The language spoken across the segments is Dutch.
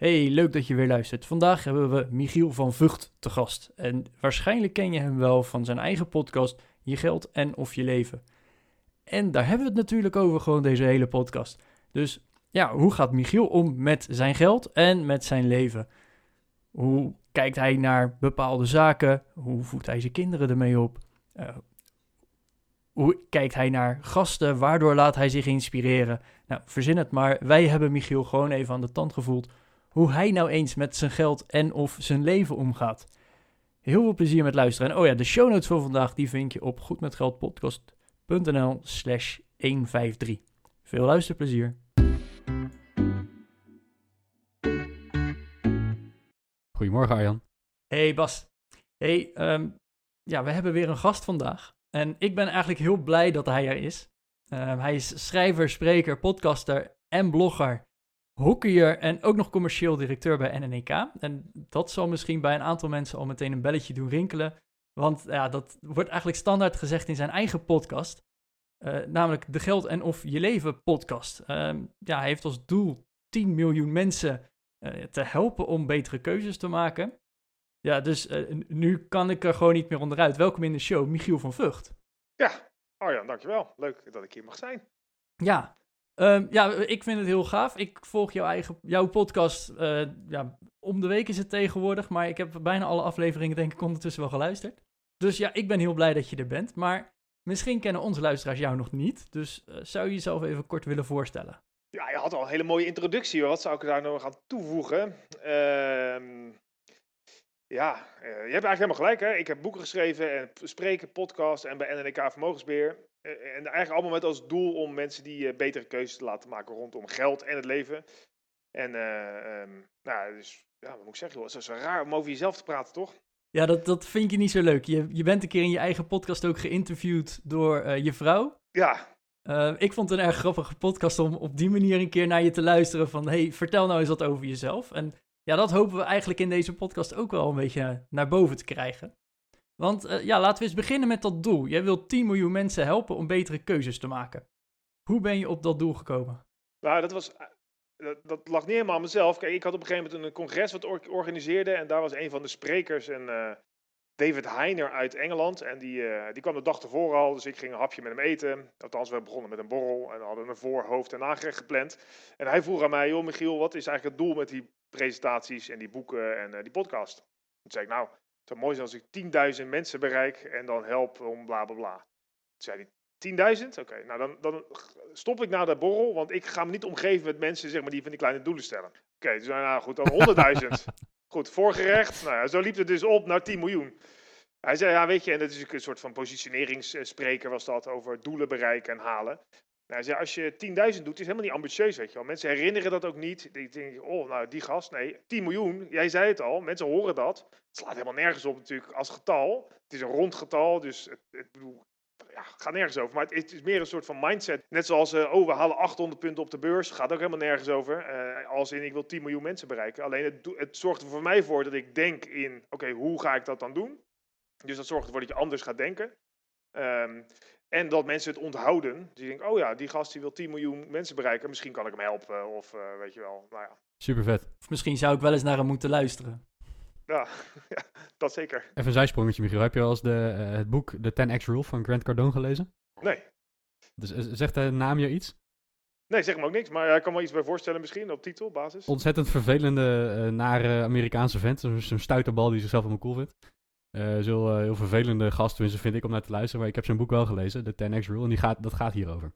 Hey, leuk dat je weer luistert. Vandaag hebben we Michiel van Vught te gast. En waarschijnlijk ken je hem wel van zijn eigen podcast Je Geld en Of Je Leven. En daar hebben we het natuurlijk over, gewoon deze hele podcast. Dus ja, hoe gaat Michiel om met zijn geld en met zijn leven? Hoe kijkt hij naar bepaalde zaken? Hoe voedt hij zijn kinderen ermee op? Uh, hoe kijkt hij naar gasten? Waardoor laat hij zich inspireren? Nou, verzin het maar. Wij hebben Michiel gewoon even aan de tand gevoeld hoe hij nou eens met zijn geld en of zijn leven omgaat. Heel veel plezier met luisteren. En oh ja, de show notes van vandaag die vind je op goedmetgeldpodcast.nl slash 153. Veel luisterplezier. Goedemorgen Arjan. Hey Bas. Hey, um, ja, we hebben weer een gast vandaag. En ik ben eigenlijk heel blij dat hij er is. Uh, hij is schrijver, spreker, podcaster en blogger hockeyer en ook nog commercieel directeur bij NNEK. En dat zal misschien bij een aantal mensen al meteen een belletje doen rinkelen. Want ja, dat wordt eigenlijk standaard gezegd in zijn eigen podcast. Uh, namelijk de Geld en of Je Leven podcast. Uh, ja, hij heeft als doel 10 miljoen mensen uh, te helpen om betere keuzes te maken. Ja, dus eh, nu kan ik er gewoon niet meer onderuit. Welkom in de show, Michiel van Vught. Ja, Arjan, dankjewel. Leuk dat ik hier mag zijn. Ja, Um, ja, ik vind het heel gaaf. Ik volg jouw eigen, jouw podcast. Uh, ja, om de week is het tegenwoordig, maar ik heb bijna alle afleveringen denk ik ondertussen wel geluisterd. Dus ja, ik ben heel blij dat je er bent. Maar misschien kennen onze luisteraars jou nog niet. Dus uh, zou je jezelf even kort willen voorstellen? Ja, je had al een hele mooie introductie. Wat zou ik daar nog aan toevoegen? Uh, ja, uh, je hebt eigenlijk helemaal gelijk. Hè? Ik heb boeken geschreven en spreken, podcast en bij NNK Vermogensbeheer. Uh, en eigenlijk allemaal met als doel om mensen die uh, betere keuzes te laten maken rondom geld en het leven. En um, nou, dus ja, wat moet ik zeggen? Het is zo raar om over jezelf te praten, toch? Ja, dat, dat vind je niet zo leuk. Je, je bent een keer in je eigen podcast ook geïnterviewd door je vrouw. Ja. ik vond het een erg grappige podcast om op die manier een keer naar je te luisteren van... hey, vertel nou eens wat over jezelf. En ja, dat hopen we eigenlijk in deze podcast ook wel een beetje naar boven te krijgen. Want uh, ja, laten we eens beginnen met dat doel. Jij wilt 10 miljoen mensen helpen om betere keuzes te maken. Hoe ben je op dat doel gekomen? Nou, dat was. Dat, dat lag niet helemaal aan mezelf. Kijk, ik had op een gegeven moment een congres wat or organiseerde. En daar was een van de sprekers, en, uh, David Heiner uit Engeland. En die, die kwam de dag ervoor al. Dus ik ging een hapje met hem eten. Althans, we begonnen met een borrel. En hadden een voor, hoofd en nagerecht gepland. En hij vroeg aan mij: Joh, Michiel, wat is eigenlijk het doel met die presentaties en die boeken en die podcast. Toen zei ik, nou, het zou mooi zijn als ik 10.000 mensen bereik en dan help om bla bla bla. Toen zei hij, 10.000? Oké, okay, nou dan, dan stop ik na de borrel, want ik ga me niet omgeven met mensen zeg maar, die van die kleine doelen stellen. Oké, okay, dus nou goed, dan 100.000. goed, voorgerecht. Nou ja, zo liep het dus op naar 10 miljoen. Hij zei, ja, weet je, en dat is een soort van positioneringsspreker was dat, over doelen bereiken en halen. Nou, als je 10.000 doet, is helemaal niet ambitieus, weet je wel. Mensen herinneren dat ook niet. Die denken, oh, nou, die gast, nee, 10 miljoen, jij zei het al, mensen horen dat. Het slaat helemaal nergens op natuurlijk als getal. Het is een rond getal, dus het, het bedoel, ja, gaat nergens over. Maar het, is meer een soort van mindset. Net zoals, uh, oh, we halen 800 punten op de beurs, gaat ook helemaal nergens over. Uh, als in, ik wil 10 miljoen mensen bereiken. Alleen, het, het zorgt er voor mij voor dat ik denk in, oké, hoe ga ik dat dan doen? Dus dat zorgt ervoor dat je anders gaat denken. Um, en dat mensen het onthouden. Die denken, oh ja, die gast die wil 10 miljoen mensen bereiken. Misschien kan ik hem helpen. Of uh, weet je wel, nou ja. Super vet. Of misschien zou ik wel eens naar hem moeten luisteren. Ja, ja dat zeker. Even een zijsprongetje, Michiel. Heb je al eens de, uh, het boek The 10X Rule van Grant Cardone gelezen? Nee. Dus uh, zegt de naam je iets? Nee, zeg me ook niks. Maar ik kan me iets bij voorstellen misschien, op titelbasis. Ontzettend vervelende, nare Amerikaanse vent. Zo'n stuiterbal die zichzelf helemaal cool vindt. Uh, zo uh, heel vervelende gast, tenminste vind ik om naar te luisteren. Maar ik heb zijn boek wel gelezen, de 10x Rule. En die gaat, dat gaat hierover.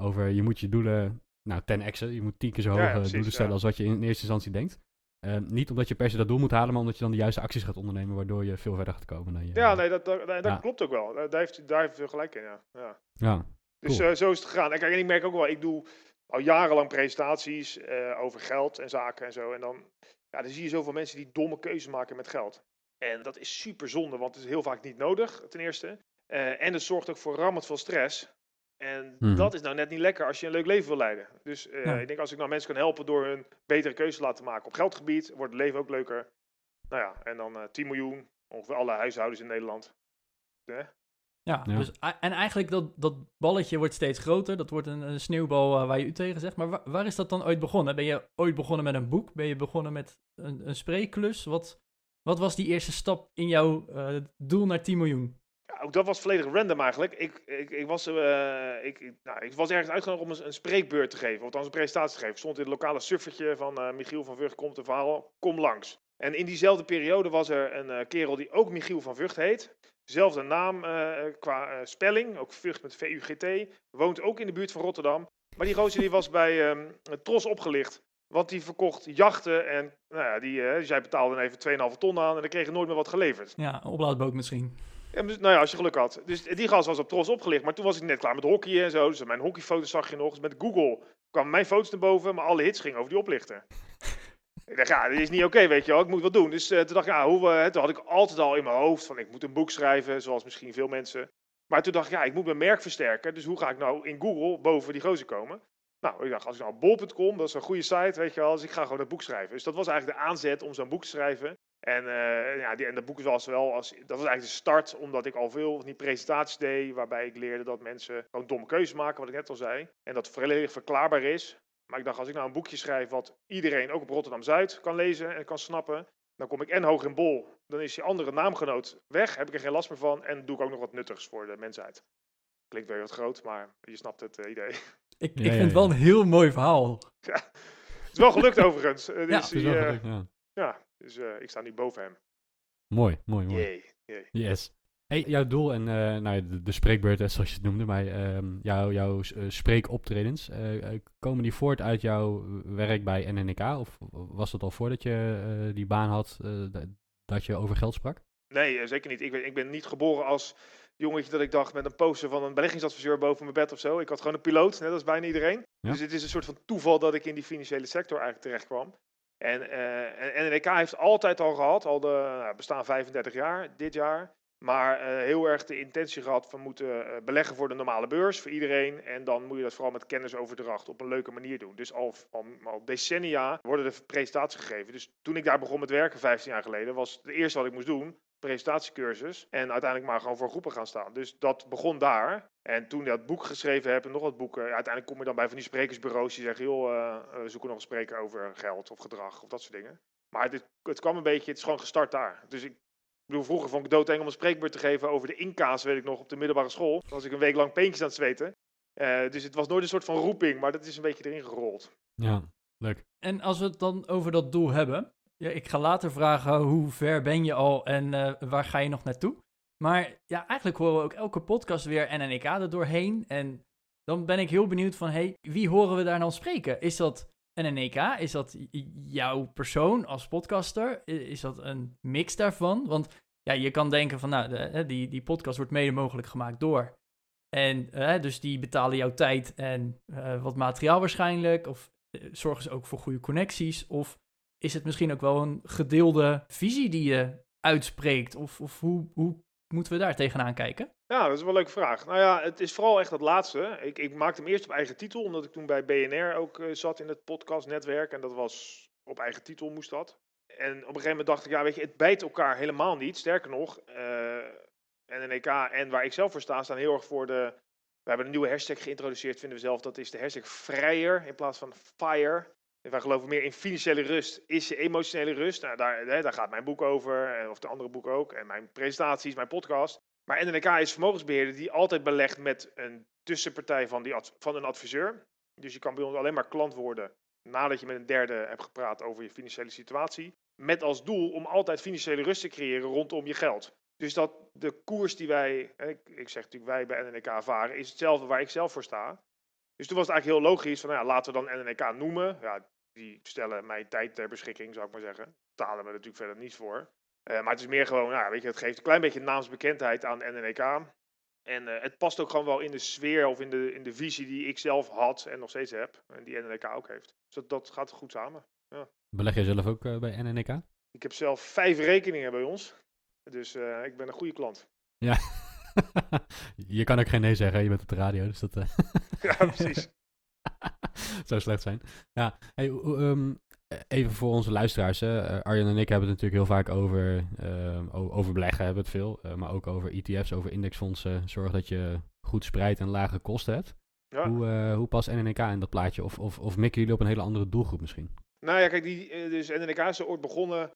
Over je moet je doelen, nou 10x'en. Je moet tien keer zo ja, ja, doelen stellen ja. als wat je in eerste instantie denkt. Uh, niet omdat je per se dat doel moet halen, maar omdat je dan de juiste acties gaat ondernemen, waardoor je veel verder gaat komen dan je. Ja, nee, dat, dat, dat klopt ook wel. Daar heeft, daar heeft veel gelijk in, ja. Ja. ja dus cool. zo is het gegaan. En, kijk, en ik merk ook wel, ik doe al jarenlang presentaties over geld en zaken en zo. En dan Ja, dan zie je zoveel mensen die domme keuzes maken met geld. En dat is super zonde, want het is heel vaak niet nodig, ten eerste. Eh, en het zorgt ook voor rammend veel stress. En Mhm. dat is nou net niet lekker als je een leuk leven wil leiden. Dus eh, Ja. ik denk als ik nou mensen kan helpen door hun betere keuzes te laten maken op geldgebied, wordt het leven ook leuker. Nou ja, en dan eh 10 miljoen, ongeveer alle huishoudens in Nederland. Ja, Ja. Dus, en eigenlijk dat, dat balletje wordt steeds groter. Dat wordt een, een sneeuwbal eh, waar je u tegen zegt. Maar wa- waar is dat dan ooit begonnen? Ben je ooit begonnen met een boek? Ben je begonnen met een, een spreekklus? Wat, wat was die eerste stap in jouw eh, doel naar 10 miljoen? Ja, ook dat was volledig random eigenlijk. Ik, ik, ik, was, eh, ik, nou, ik was ergens uitgenodigd om een, een spreekbeurt te geven, of althans een presentatie te geven. Stond in het lokale suffertje van eh, Michiel van Vught komt een verhaal, kom langs. En in diezelfde periode was er een kerel die ook Michiel van Vught heet. Zelfde naam qua spelling, ook Vught met V-U-G-T. Woont ook in de buurt van Rotterdam. Maar die gozer die was bij ehm Tros opgelicht. Want die verkocht jachten en nou ja, die, eh, die zij betaalde even 2,5 ton aan en dan kreeg je nooit meer wat geleverd. Ja, een oplaadboot misschien. Ja, nou ja, als je geluk had. Dus die gast was op Tros opgelicht. Maar toen was ik net klaar met hockey en zo. Dus mijn hockeyfoto's zag je nog. Dus met Google kwamen mijn foto's naar boven. Maar alle hits gingen over die oplichter. ik dacht, ja, dit is niet oké, weet je wel. Ik moet wat doen. Dus eh, toen dacht ik, ja, hoe, eh, toen had ik altijd al in mijn hoofd van... ik moet een boek schrijven, zoals misschien veel mensen. Maar toen dacht ik, ja, ik moet mijn merk versterken. Dus hoe ga ik nou in Google boven die gozer komen? Nou, ik dacht, als ik nou bol.com, dat is een goede site, weet je wel. Dus ik ga gewoon dat boek schrijven. Dus dat was eigenlijk de aanzet om zo'n boek te schrijven. En, eh, ja, die, en dat boek was wel als, dat was eigenlijk de start, omdat ik al veel van die presentaties deed, waarbij ik leerde dat mensen gewoon domme keuzes maken, wat ik net al zei. En dat volledig verklaarbaar is. Maar ik dacht, als ik nou een boekje schrijf wat iedereen ook op Rotterdam-Zuid kan lezen en kan snappen, dan kom ik en hoog in bol. Dan is die andere naamgenoot weg, heb ik er geen last meer van en doe ik ook nog wat nuttigs voor de mensheid. Klinkt weer wat groot, maar je snapt het eh, idee. Ik, Ja, ik ja, vind het wel een heel mooi verhaal. Het is wel gelukt overigens. Eh, Ja, dus, Het is die, wel gelukt, ja. ja, dus eh, ik sta nu boven hem. Mooi, mooi, mooi. Yes. Hey, jouw doel en eh, nou, de, de spreekbeurt, zoals je het noemde, maar ehm, jouw, jouw spreekoptredens, komen die voort uit jouw werk bij NNK? Of was dat al voordat je eh, die baan had, eh, dat- je over geld sprak? Nee, zeker niet. Ik ben, ik ben niet geboren als jongetje dat ik dacht met een poster van een beleggingsadviseur boven mijn bed of zo. Ik had gewoon een piloot, net als bijna iedereen. Ja. Dus het is een soort van toeval dat ik in die financiële sector eigenlijk terecht kwam. En, eh en NNK heeft altijd al gehad, al de nou, bestaan 35 jaar dit jaar. Maar eh, heel erg de intentie gehad van moeten eh, beleggen voor de normale beurs, voor iedereen. En dan moet je dat vooral met kennisoverdracht op een leuke manier doen. Dus al, al, al decennia worden er presentaties gegeven. Dus toen ik daar begon met werken, 15 jaar geleden, was het eerste wat ik moest doen, presentatiecursus. En uiteindelijk maar gewoon voor groepen gaan staan. Dus dat begon daar. En toen ik dat boek geschreven heb en nog wat boeken, ja, uiteindelijk kom je dan bij van die sprekersbureaus die zeggen, joh, eh, eh, we zoeken nog een spreker over geld of gedrag of dat soort dingen. Maar het, het kwam een beetje, het is gewoon gestart daar. Dus ik bedoel, vroeger vond ik doodeng om een spreekbeurt te geven over de Inca's, weet ik nog, op de middelbare school. Dan was ik een week lang peentjes aan het zweten. Eh, dus het was nooit een soort van roeping, maar dat is een beetje erin gerold. Ja, leuk. En als we het dan over dat doel hebben. Ja, ik ga later vragen hoe ver ben je al en eh, waar ga je nog naartoe. Maar ja, eigenlijk horen we ook elke podcast weer NNK er doorheen. En dan ben ik heel benieuwd van, hey, wie horen we daar dan spreken? Is dat NNK? Is dat jouw persoon als podcaster? Is dat een mix daarvan? Want ja, je kan denken van, nou, die, die podcast wordt mede mogelijk gemaakt door. En dus die betalen jouw tijd en eh, wat materiaal waarschijnlijk. Of eh, zorgen ze ook voor goede connecties? Of is het misschien ook wel een gedeelde visie die je uitspreekt? Of, of hoe, hoe moeten we daar tegenaan kijken? Ja, dat is wel een leuke vraag. Nou ja, het is vooral echt dat laatste. Ik, ik maakte hem eerst op eigen titel, omdat ik toen bij BNR ook eh, zat in het podcastnetwerk. En dat was op eigen titel moest dat. En op een gegeven moment dacht ik, ja, weet je, het bijt elkaar helemaal niet. Sterker nog, eh NNEK en waar ik zelf voor sta, staan heel erg voor de... We hebben een nieuwe hashtag geïntroduceerd, vinden we zelf. Dat is de hashtag vrijer in plaats van fire. Wij geloven meer in financiële rust. Is je emotionele rust? Nou, daar, hè, daar gaat mijn boek over, eh, of de andere boeken ook. En mijn presentaties, mijn podcast. Maar NNK is vermogensbeheerder die altijd belegt met een tussenpartij van, die van een adviseur. Dus je kan bij ons alleen maar klant worden nadat je met een derde hebt gepraat over je financiële situatie. Met als doel om altijd financiële rust te creëren rondom je geld. Dus dat de koers die wij, ik zeg natuurlijk wij bij NNK varen, is hetzelfde waar ik zelf voor sta. Dus toen was het eigenlijk heel logisch van, nou ja, laten we dan NNK noemen. Ja, die stellen mij tijd ter beschikking, zou ik maar zeggen. Betalen we natuurlijk verder niets voor. Eh, maar het is meer gewoon, nou, ja, weet je, het geeft een klein beetje naamsbekendheid aan NNK. En eh, het past ook gewoon wel in de sfeer of in de, in de visie die ik zelf had en nog steeds heb. En die NNK ook heeft. Dus dat, dat gaat goed samen. Beleg jij zelf ook eh, bij NNK? Ik heb zelf vijf rekeningen bij ons. Dus ik ben een goede klant. Ja. je kan ook geen nee zeggen, je bent op de radio, dus dat... Ja, precies. zou slecht zijn. Ja, hey, ehm, even voor onze luisteraars. Hè. Eh, Arjen en ik hebben het natuurlijk heel vaak over, ehm, over beleggen, hebben het veel. eh, maar ook over ETF's, over indexfondsen. Zorg dat je goed spreidt en lage kosten hebt. Ja. Hoe, eh, hoe past NNK in dat plaatje? Of, of, of mikken jullie op een hele andere doelgroep misschien? Nou ja, kijk, die, dus NNK is ooit begonnen.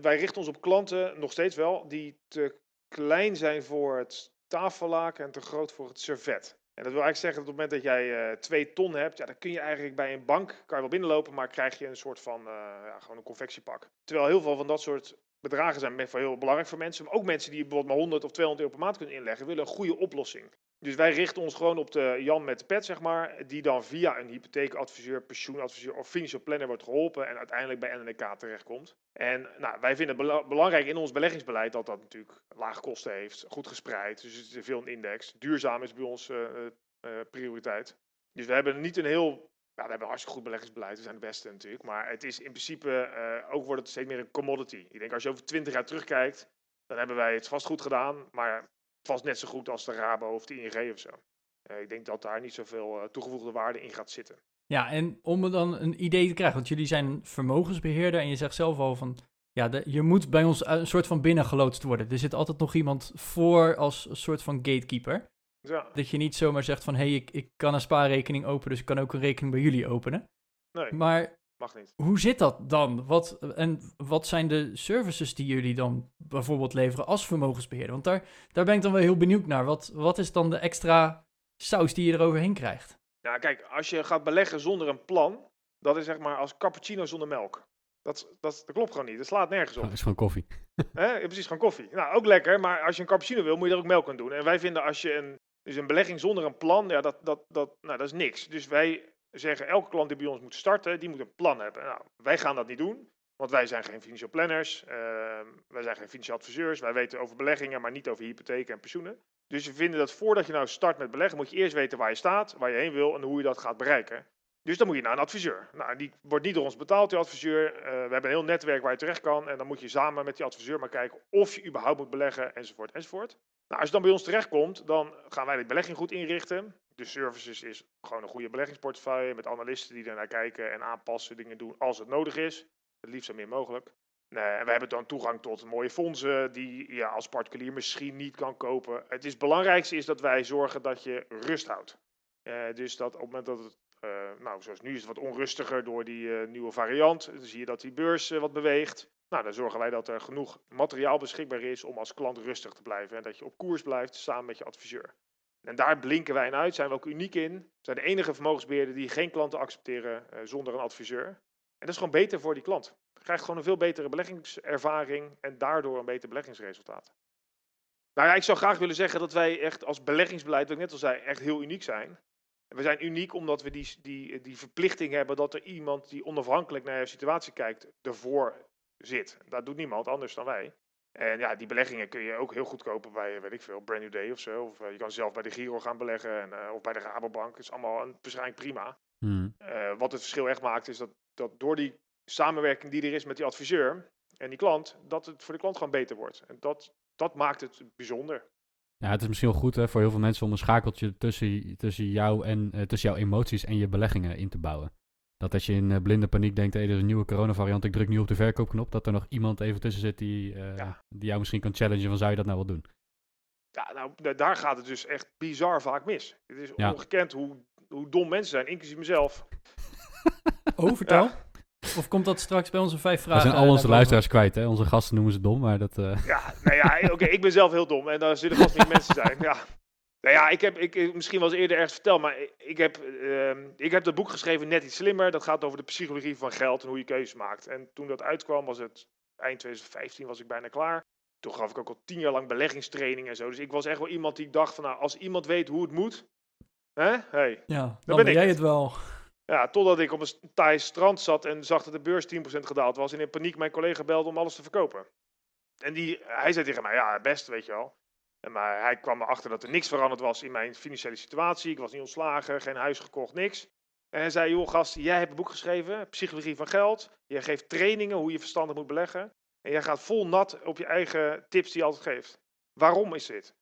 Wij richten ons op klanten, nog steeds wel, die te klein zijn voor het tafellaken en te groot voor het servet. En dat wil eigenlijk zeggen dat op het moment dat jij eh, twee ton hebt, ja, dan kun je eigenlijk bij een bank, kan je wel binnenlopen, maar krijg je een soort van, eh, ja, gewoon een confectiepak. Terwijl heel veel van dat soort bedragen zijn heel belangrijk voor mensen. Maar ook mensen die bijvoorbeeld maar 100 of 200 euro per maand kunnen inleggen, willen een goede oplossing. Dus wij richten ons gewoon op de Jan met de pet, zeg maar, die dan via een hypotheekadviseur, pensioenadviseur of financial planner wordt geholpen en uiteindelijk bij NNK terechtkomt. En nou, wij vinden het bela- belangrijk in ons beleggingsbeleid dat dat natuurlijk lage kosten heeft, goed gespreid, dus het is veel een index. Duurzaam is bij ons eh, eh, prioriteit. Dus we hebben niet een heel, we hebben hartstikke goed beleggingsbeleid, we zijn de beste natuurlijk, maar het is in principe, eh, ook wordt het steeds meer een commodity. Ik denk als je over 20 jaar terugkijkt, dan hebben wij het vast goed gedaan, maar vast net zo goed als de Rabo of de ING of zo. Eh, ik denk dat daar niet zoveel eh, toegevoegde waarde in gaat zitten. Ja, en om dan een idee te krijgen, want jullie zijn vermogensbeheerder en je zegt zelf al van, ja, je moet bij ons een soort van binnengeloodst worden. Er zit altijd nog iemand voor als een soort van gatekeeper. Dus ja, Dat je niet zomaar zegt van, hé, hey, ik, ik kan een spaarrekening openen, dus ik kan ook een rekening bij jullie openen. nee, Maar mag niet. hoe zit dat dan? Wat, en wat zijn de services die jullie dan bijvoorbeeld leveren als vermogensbeheerder? Want daar, daar ben ik dan wel heel benieuwd naar. Wat, wat is dan de extra saus die je eroverheen krijgt? Nou, kijk, als je gaat beleggen zonder een plan, dat is zeg maar als cappuccino zonder melk. Dat, dat, dat klopt gewoon niet. Dat slaat nergens op. Dat is gewoon koffie. Hè? Ja, precies, gewoon koffie. Nou, ook lekker, maar als je een cappuccino wil, moet je er ook melk aan doen. En wij vinden als je een, dus een belegging zonder een plan, ja, dat, dat, dat, nou, dat is niks. Dus wij zeggen, elke klant die bij ons moet starten, die moet een plan hebben. Nou, wij gaan dat niet doen, want wij zijn geen financial planners, ehm, wij zijn geen financieel adviseurs, wij weten over beleggingen, maar niet over hypotheken en pensioenen. Dus we vinden dat voordat je nou start met beleggen, moet je eerst weten waar je staat, waar je heen wil en hoe je dat gaat bereiken. Dus dan moet je naar een adviseur. Nou, die wordt niet door ons betaald, die adviseur. Eh, we hebben een heel netwerk waar je terecht kan. En dan moet je samen met die adviseur maar kijken of je überhaupt moet beleggen, enzovoort, enzovoort. Nou, als je dan bij ons terechtkomt, dan gaan wij de belegging goed inrichten. De services is gewoon een goede beleggingsportefeuille met analisten die ernaar kijken en aanpassen, dingen doen als het nodig is. Het liefst zo meer mogelijk. Nee, en we hebben dan toegang tot mooie fondsen die je als particulier misschien niet kan kopen. Het is, belangrijkste is dat wij zorgen dat je rust houdt. Eh, dus dat op het moment dat het, nou zoals nu is het wat onrustiger door die eh, nieuwe variant, dan zie je dat die beurs eh, wat beweegt. Nou, dan zorgen wij dat er genoeg materiaal beschikbaar is om als klant rustig te blijven. En dat je op koers blijft samen met je adviseur. En daar blinken wij in uit, zijn we ook uniek in. We zijn de enige vermogensbeheerder die geen klanten accepteren eh, zonder een adviseur. En dat is gewoon beter voor die klant. Je krijgt gewoon een veel betere beleggingservaring en daardoor een beter beleggingsresultaat. Nou ja, ik zou graag willen zeggen dat wij echt als beleggingsbeleid, wat ik net al zei, echt heel uniek zijn. En we zijn uniek omdat we die, die, die verplichting hebben dat er iemand die onafhankelijk naar je situatie kijkt, ervoor zit. Dat doet niemand anders dan wij. En ja, die beleggingen kun je ook heel goed kopen bij, weet ik veel, Brand New Day of zo. Of eh, je kan zelf bij de Giro gaan beleggen en, eh, of bij de Rabobank. Dat is allemaal een, waarschijnlijk prima. Hmm. Eh, wat het verschil echt maakt, is dat, dat door die samenwerking die er is met die adviseur en die klant, dat het voor de klant gewoon beter wordt. En dat, dat maakt het bijzonder. Ja, het is misschien wel goed hè, voor heel veel mensen om een schakeltje tussen, tussen jou en eh, tussen jouw emoties en je beleggingen in te bouwen. Dat als je in eh, blinde paniek denkt, hé, er is een nieuwe coronavariant, ik druk nu op de verkoopknop, dat er nog iemand even tussen zit die, eh, Ja. die jou misschien kan challengen van zou je dat nou wel doen? Ja, nou, da- daar gaat het dus echt bizar vaak mis. Het is Ja. ongekend hoe, hoe dom mensen zijn, inclusief mezelf. Oh, vertel. Of komt dat straks bij onze vijf We vragen? zijn al naar onze boven? luisteraars kwijt, hè? Onze gasten noemen ze dom, maar dat... eh, Ja, nou ja, oké, ik ben zelf heel dom en daar zullen vast meer mensen zijn. Ja. Nou ja, ik heb ik, ik- misschien wel eens eerder ergens verteld, maar ik- ik heb, ehm, ik heb dat boek geschreven Net iets slimmer. Dat gaat over de psychologie van geld en hoe je keuzes maakt. En toen dat uitkwam, was het eind 2015, was ik bijna klaar. Toen gaf ik ook al tien jaar lang beleggingstraining en zo. Dus ik was echt wel iemand die dacht van, nou, als iemand weet hoe het moet, hè, hey. Ja, dan ben ben, ik jij het. het wel. Ja, totdat ik op een Thais strand zat en zag dat de beurs 10% gedaald was. En in paniek mijn collega belde om alles te verkopen. En die, hij zei tegen mij, ja, best, weet je wel. Maar hij kwam erachter dat er niks veranderd was in mijn financiële situatie. Ik was niet ontslagen, geen huis gekocht, niks. En hij zei, joh gast, jij hebt een boek geschreven, Psychologie van Geld. Je geeft trainingen hoe je verstandig moet beleggen. En jij gaat vol nat op je eigen tips die je altijd geeft. Waarom is dit?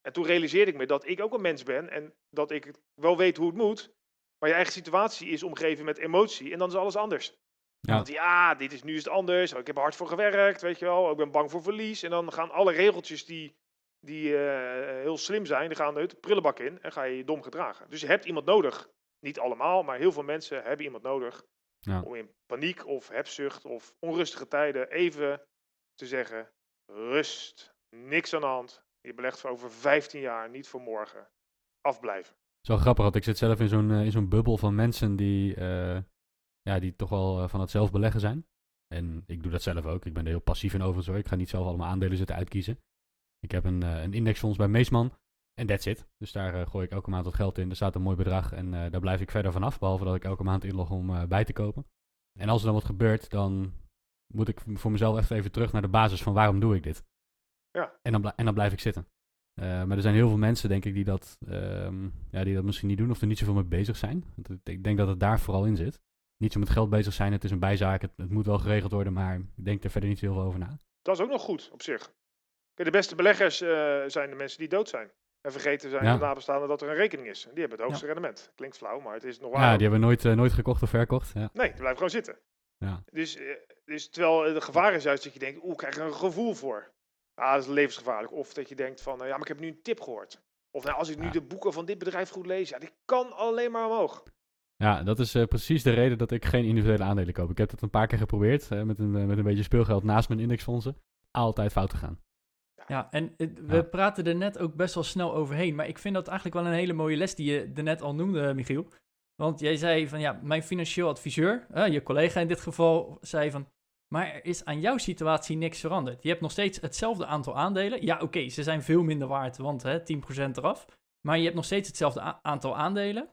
En toen realiseerde ik me dat ik ook een mens ben en dat ik wel weet hoe het moet. Maar je eigen situatie is omgeven met emotie en dan is alles anders. Ja. Want ja, dit is nu is het anders. Oh, ik heb er hard voor gewerkt, weet je wel. Ik ben bang voor verlies. En dan gaan alle regeltjes die, die eh, heel slim zijn, die gaan de prullenbak in en ga je je dom gedragen. Dus je hebt iemand nodig. Niet allemaal, maar heel veel mensen hebben iemand nodig Ja. om in paniek of hebzucht of onrustige tijden even te zeggen: rust, niks aan de hand. Je belegt voor over 15 jaar, niet voor morgen. Afblijven. Is wel grappig, want ik zit zelf in zo'n eh, in zo'n bubbel van mensen die, eh, ja, die toch wel eh, van het zelf beleggen zijn. En ik doe dat zelf ook. Ik ben er heel passief in overigens hoor. Ik ga niet zelf allemaal aandelen zitten uitkiezen. Ik heb een, een indexfonds bij Meesman en that's it. Dus daar gooi ik elke maand wat geld in. Er staat een mooi bedrag en daar blijf ik verder vanaf. Behalve dat ik elke maand inlog om bij te kopen. En als er dan wat gebeurt, dan moet ik voor mezelf echt even terug naar de basis van waarom doe ik dit. Ja. En dan, en dan blijf ik zitten. Eh, maar er zijn heel veel mensen, denk ik, die dat, ehm, ja, die dat misschien niet doen of er niet zoveel mee bezig zijn. Het- Ik denk dat het daar vooral in zit. Niet zo met geld bezig zijn, het is een bijzaak, het, het moet wel geregeld worden, maar ik denk er verder niet heel veel over na. Dat is ook nog goed op zich. Kijk, de beste beleggers eh, zijn de mensen die dood zijn. En vergeten zijn Ja. de nabestaanden dat er een rekening is. En die hebben het hoogste rendement. Klinkt flauw, maar het is nog waar. Ja, die hebben nooit, eh, nooit gekocht of verkocht. Ja. Nee, die blijven gewoon zitten. Ja. Dus, dus terwijl de gevaar is juist dat je denkt, oeh, ik krijg er een gevoel voor. Ah, dat is levensgevaarlijk. Of dat je denkt van, eh, ja, maar ik heb nu een tip gehoord. Of nou, als ik nu Ja. de boeken van dit bedrijf goed lees, ja, die kan alleen maar omhoog. Ja, dat is eh, precies de reden dat ik geen individuele aandelen koop. Ik heb dat een paar keer geprobeerd, eh, met, een, met een beetje speelgeld naast mijn indexfondsen. Altijd fout gegaan. Ja, en het- we Ja. praten er net ook best wel snel overheen. Maar ik vind dat eigenlijk wel een hele mooie les die je er net al noemde, Michiel. Want jij zei van ja, mijn financieel adviseur, je collega in dit geval, zei van. Maar er is aan jouw situatie niks veranderd. Je hebt nog steeds hetzelfde aantal aandelen. Ja, oké, ze zijn veel minder waard, want hè, 10% eraf. Maar je hebt nog steeds hetzelfde aantal aandelen.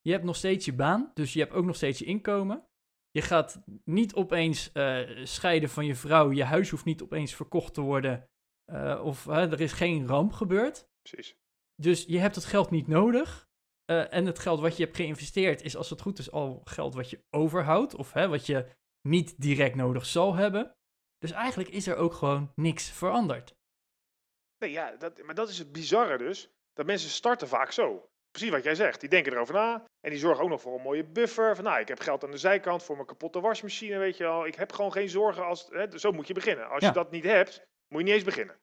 Je hebt nog steeds je baan, dus je hebt ook nog steeds je inkomen. Je gaat niet opeens eh, scheiden van je vrouw. Je huis hoeft niet opeens verkocht te worden. Eh, of er is geen ramp gebeurd. Precies. Dus je hebt het geld niet nodig. Eh, en het geld wat je hebt geïnvesteerd is, als het goed is, al geld wat je overhoudt. Of wat je niet direct nodig zal hebben. Dus eigenlijk is er ook gewoon niks veranderd. Nee, ja, dat, maar dat is het bizarre dus. Dat mensen starten vaak zo. Precies wat jij zegt. Die denken erover na. En die zorgen ook nog voor een mooie buffer. Van nou, ik heb geld aan de zijkant voor mijn kapotte wasmachine, weet je wel. Ik heb gewoon geen zorgen. Als, hè, zo moet je beginnen. Als Ja. je dat niet hebt, moet je niet eens beginnen.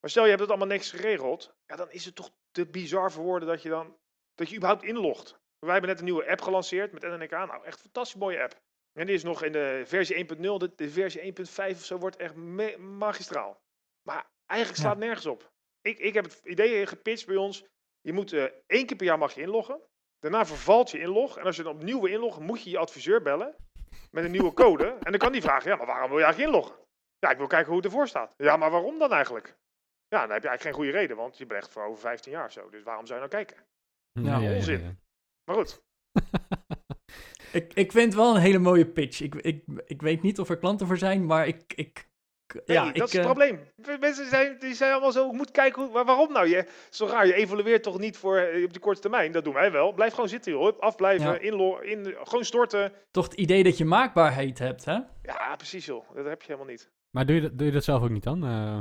Maar stel je hebt het allemaal niks geregeld. Ja, dan is het toch te bizar voor woorden dat je dan... Dat je überhaupt inlogt. Wij hebben net een nieuwe app gelanceerd met NNK. Nou, echt een fantastisch mooie app. En die is nog in de versie 1.0. De, de versie 1.5 of zo wordt echt magistraal. Maar eigenlijk slaat nergens op. Ik, ik heb het idee gepitcht bij ons. Je moet eh, één keer per jaar mag je inloggen. Daarna vervalt je inlog. En als je dan opnieuw wil inloggen, moet je je adviseur bellen. Met een nieuwe code. En dan kan die vragen, ja, maar waarom wil je eigenlijk inloggen? Ja, ik wil kijken hoe het ervoor staat. Ja, maar waarom dan eigenlijk? Ja, dan heb je eigenlijk geen goede reden, want je belegt voor over 15 jaar of zo. Dus waarom zou je nou kijken? Ja, onzin. Maar goed, Ik, ik vind het wel een hele mooie pitch. Ik, ik, ik weet niet of er klanten voor zijn, maar ik... ik nee, ja, dat ik, is het eh, probleem. Mensen zijn, die zijn allemaal zo, ik moet kijken, hoe, waarom nou? Je, zo raar, je evalueert toch niet voor eh, op de korte termijn? Dat doen wij wel. Blijf gewoon zitten, joh. Afblijven, Ja. inlo- in, gewoon storten. toch het idee dat je maakbaarheid hebt, hè? Ja, precies, joh. Dat heb je helemaal niet. Maar doe je, dat- doe je dat zelf ook niet dan? Eh,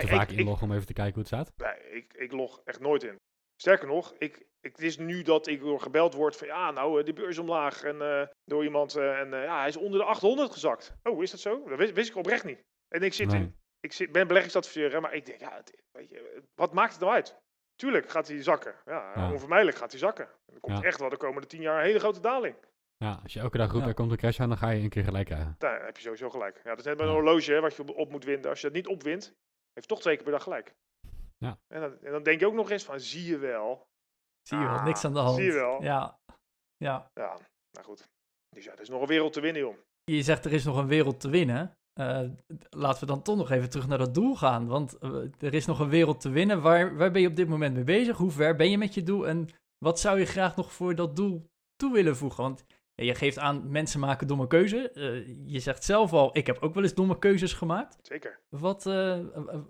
te vaak ik- inloggen om even te kijken hoe het staat? Nee, ik, ik log echt nooit in. Sterker nog, ik, het is nu dat ik door gebeld word van ja, nou, eh, de beurs omlaag en eh, door iemand eh, en ja, hij is onder de 800 gezakt. Oh, is dat zo? Dat wist, wist ik oprecht niet. En ik zit Nee. in, ik zit, ben beleggingsadviseur, maar ik denk, ja, het- weet je, wat maakt het nou uit? Tuurlijk gaat hij zakken. Ja, Ja. onvermijdelijk gaat hij zakken. Er komt Ja. echt wel de komende 10 jaar een hele grote daling. Ja, als je elke dag roept, er komt een crash aan, dan ga je een keer gelijk krijgen. Daar heb je sowieso gelijk. Ja, dat is net bij een horloge hè, wat je op, op moet winden. Als je dat niet opwint, heeft toch twee keer per dag gelijk. Ja. En dan, en dan denk je ook nog eens van, zie je wel. Zie je wel, Ah, niks aan de hand. zie je wel. Ja. ja. Ja, nou goed. Dus ja, er is nog een wereld te winnen, joh. Je zegt er is nog een wereld te winnen. Eh, laten we dan toch nog even terug naar dat doel gaan. Want eh, er is nog een wereld te winnen. Waar, waar ben je op dit moment mee bezig? Hoe ver ben je met je doel? En wat zou je graag nog voor dat doel toe willen voegen? Want je geeft aan, mensen maken domme keuze. Eh, je zegt zelf al, ik heb ook wel eens domme keuzes gemaakt. Zeker. Wat, eh,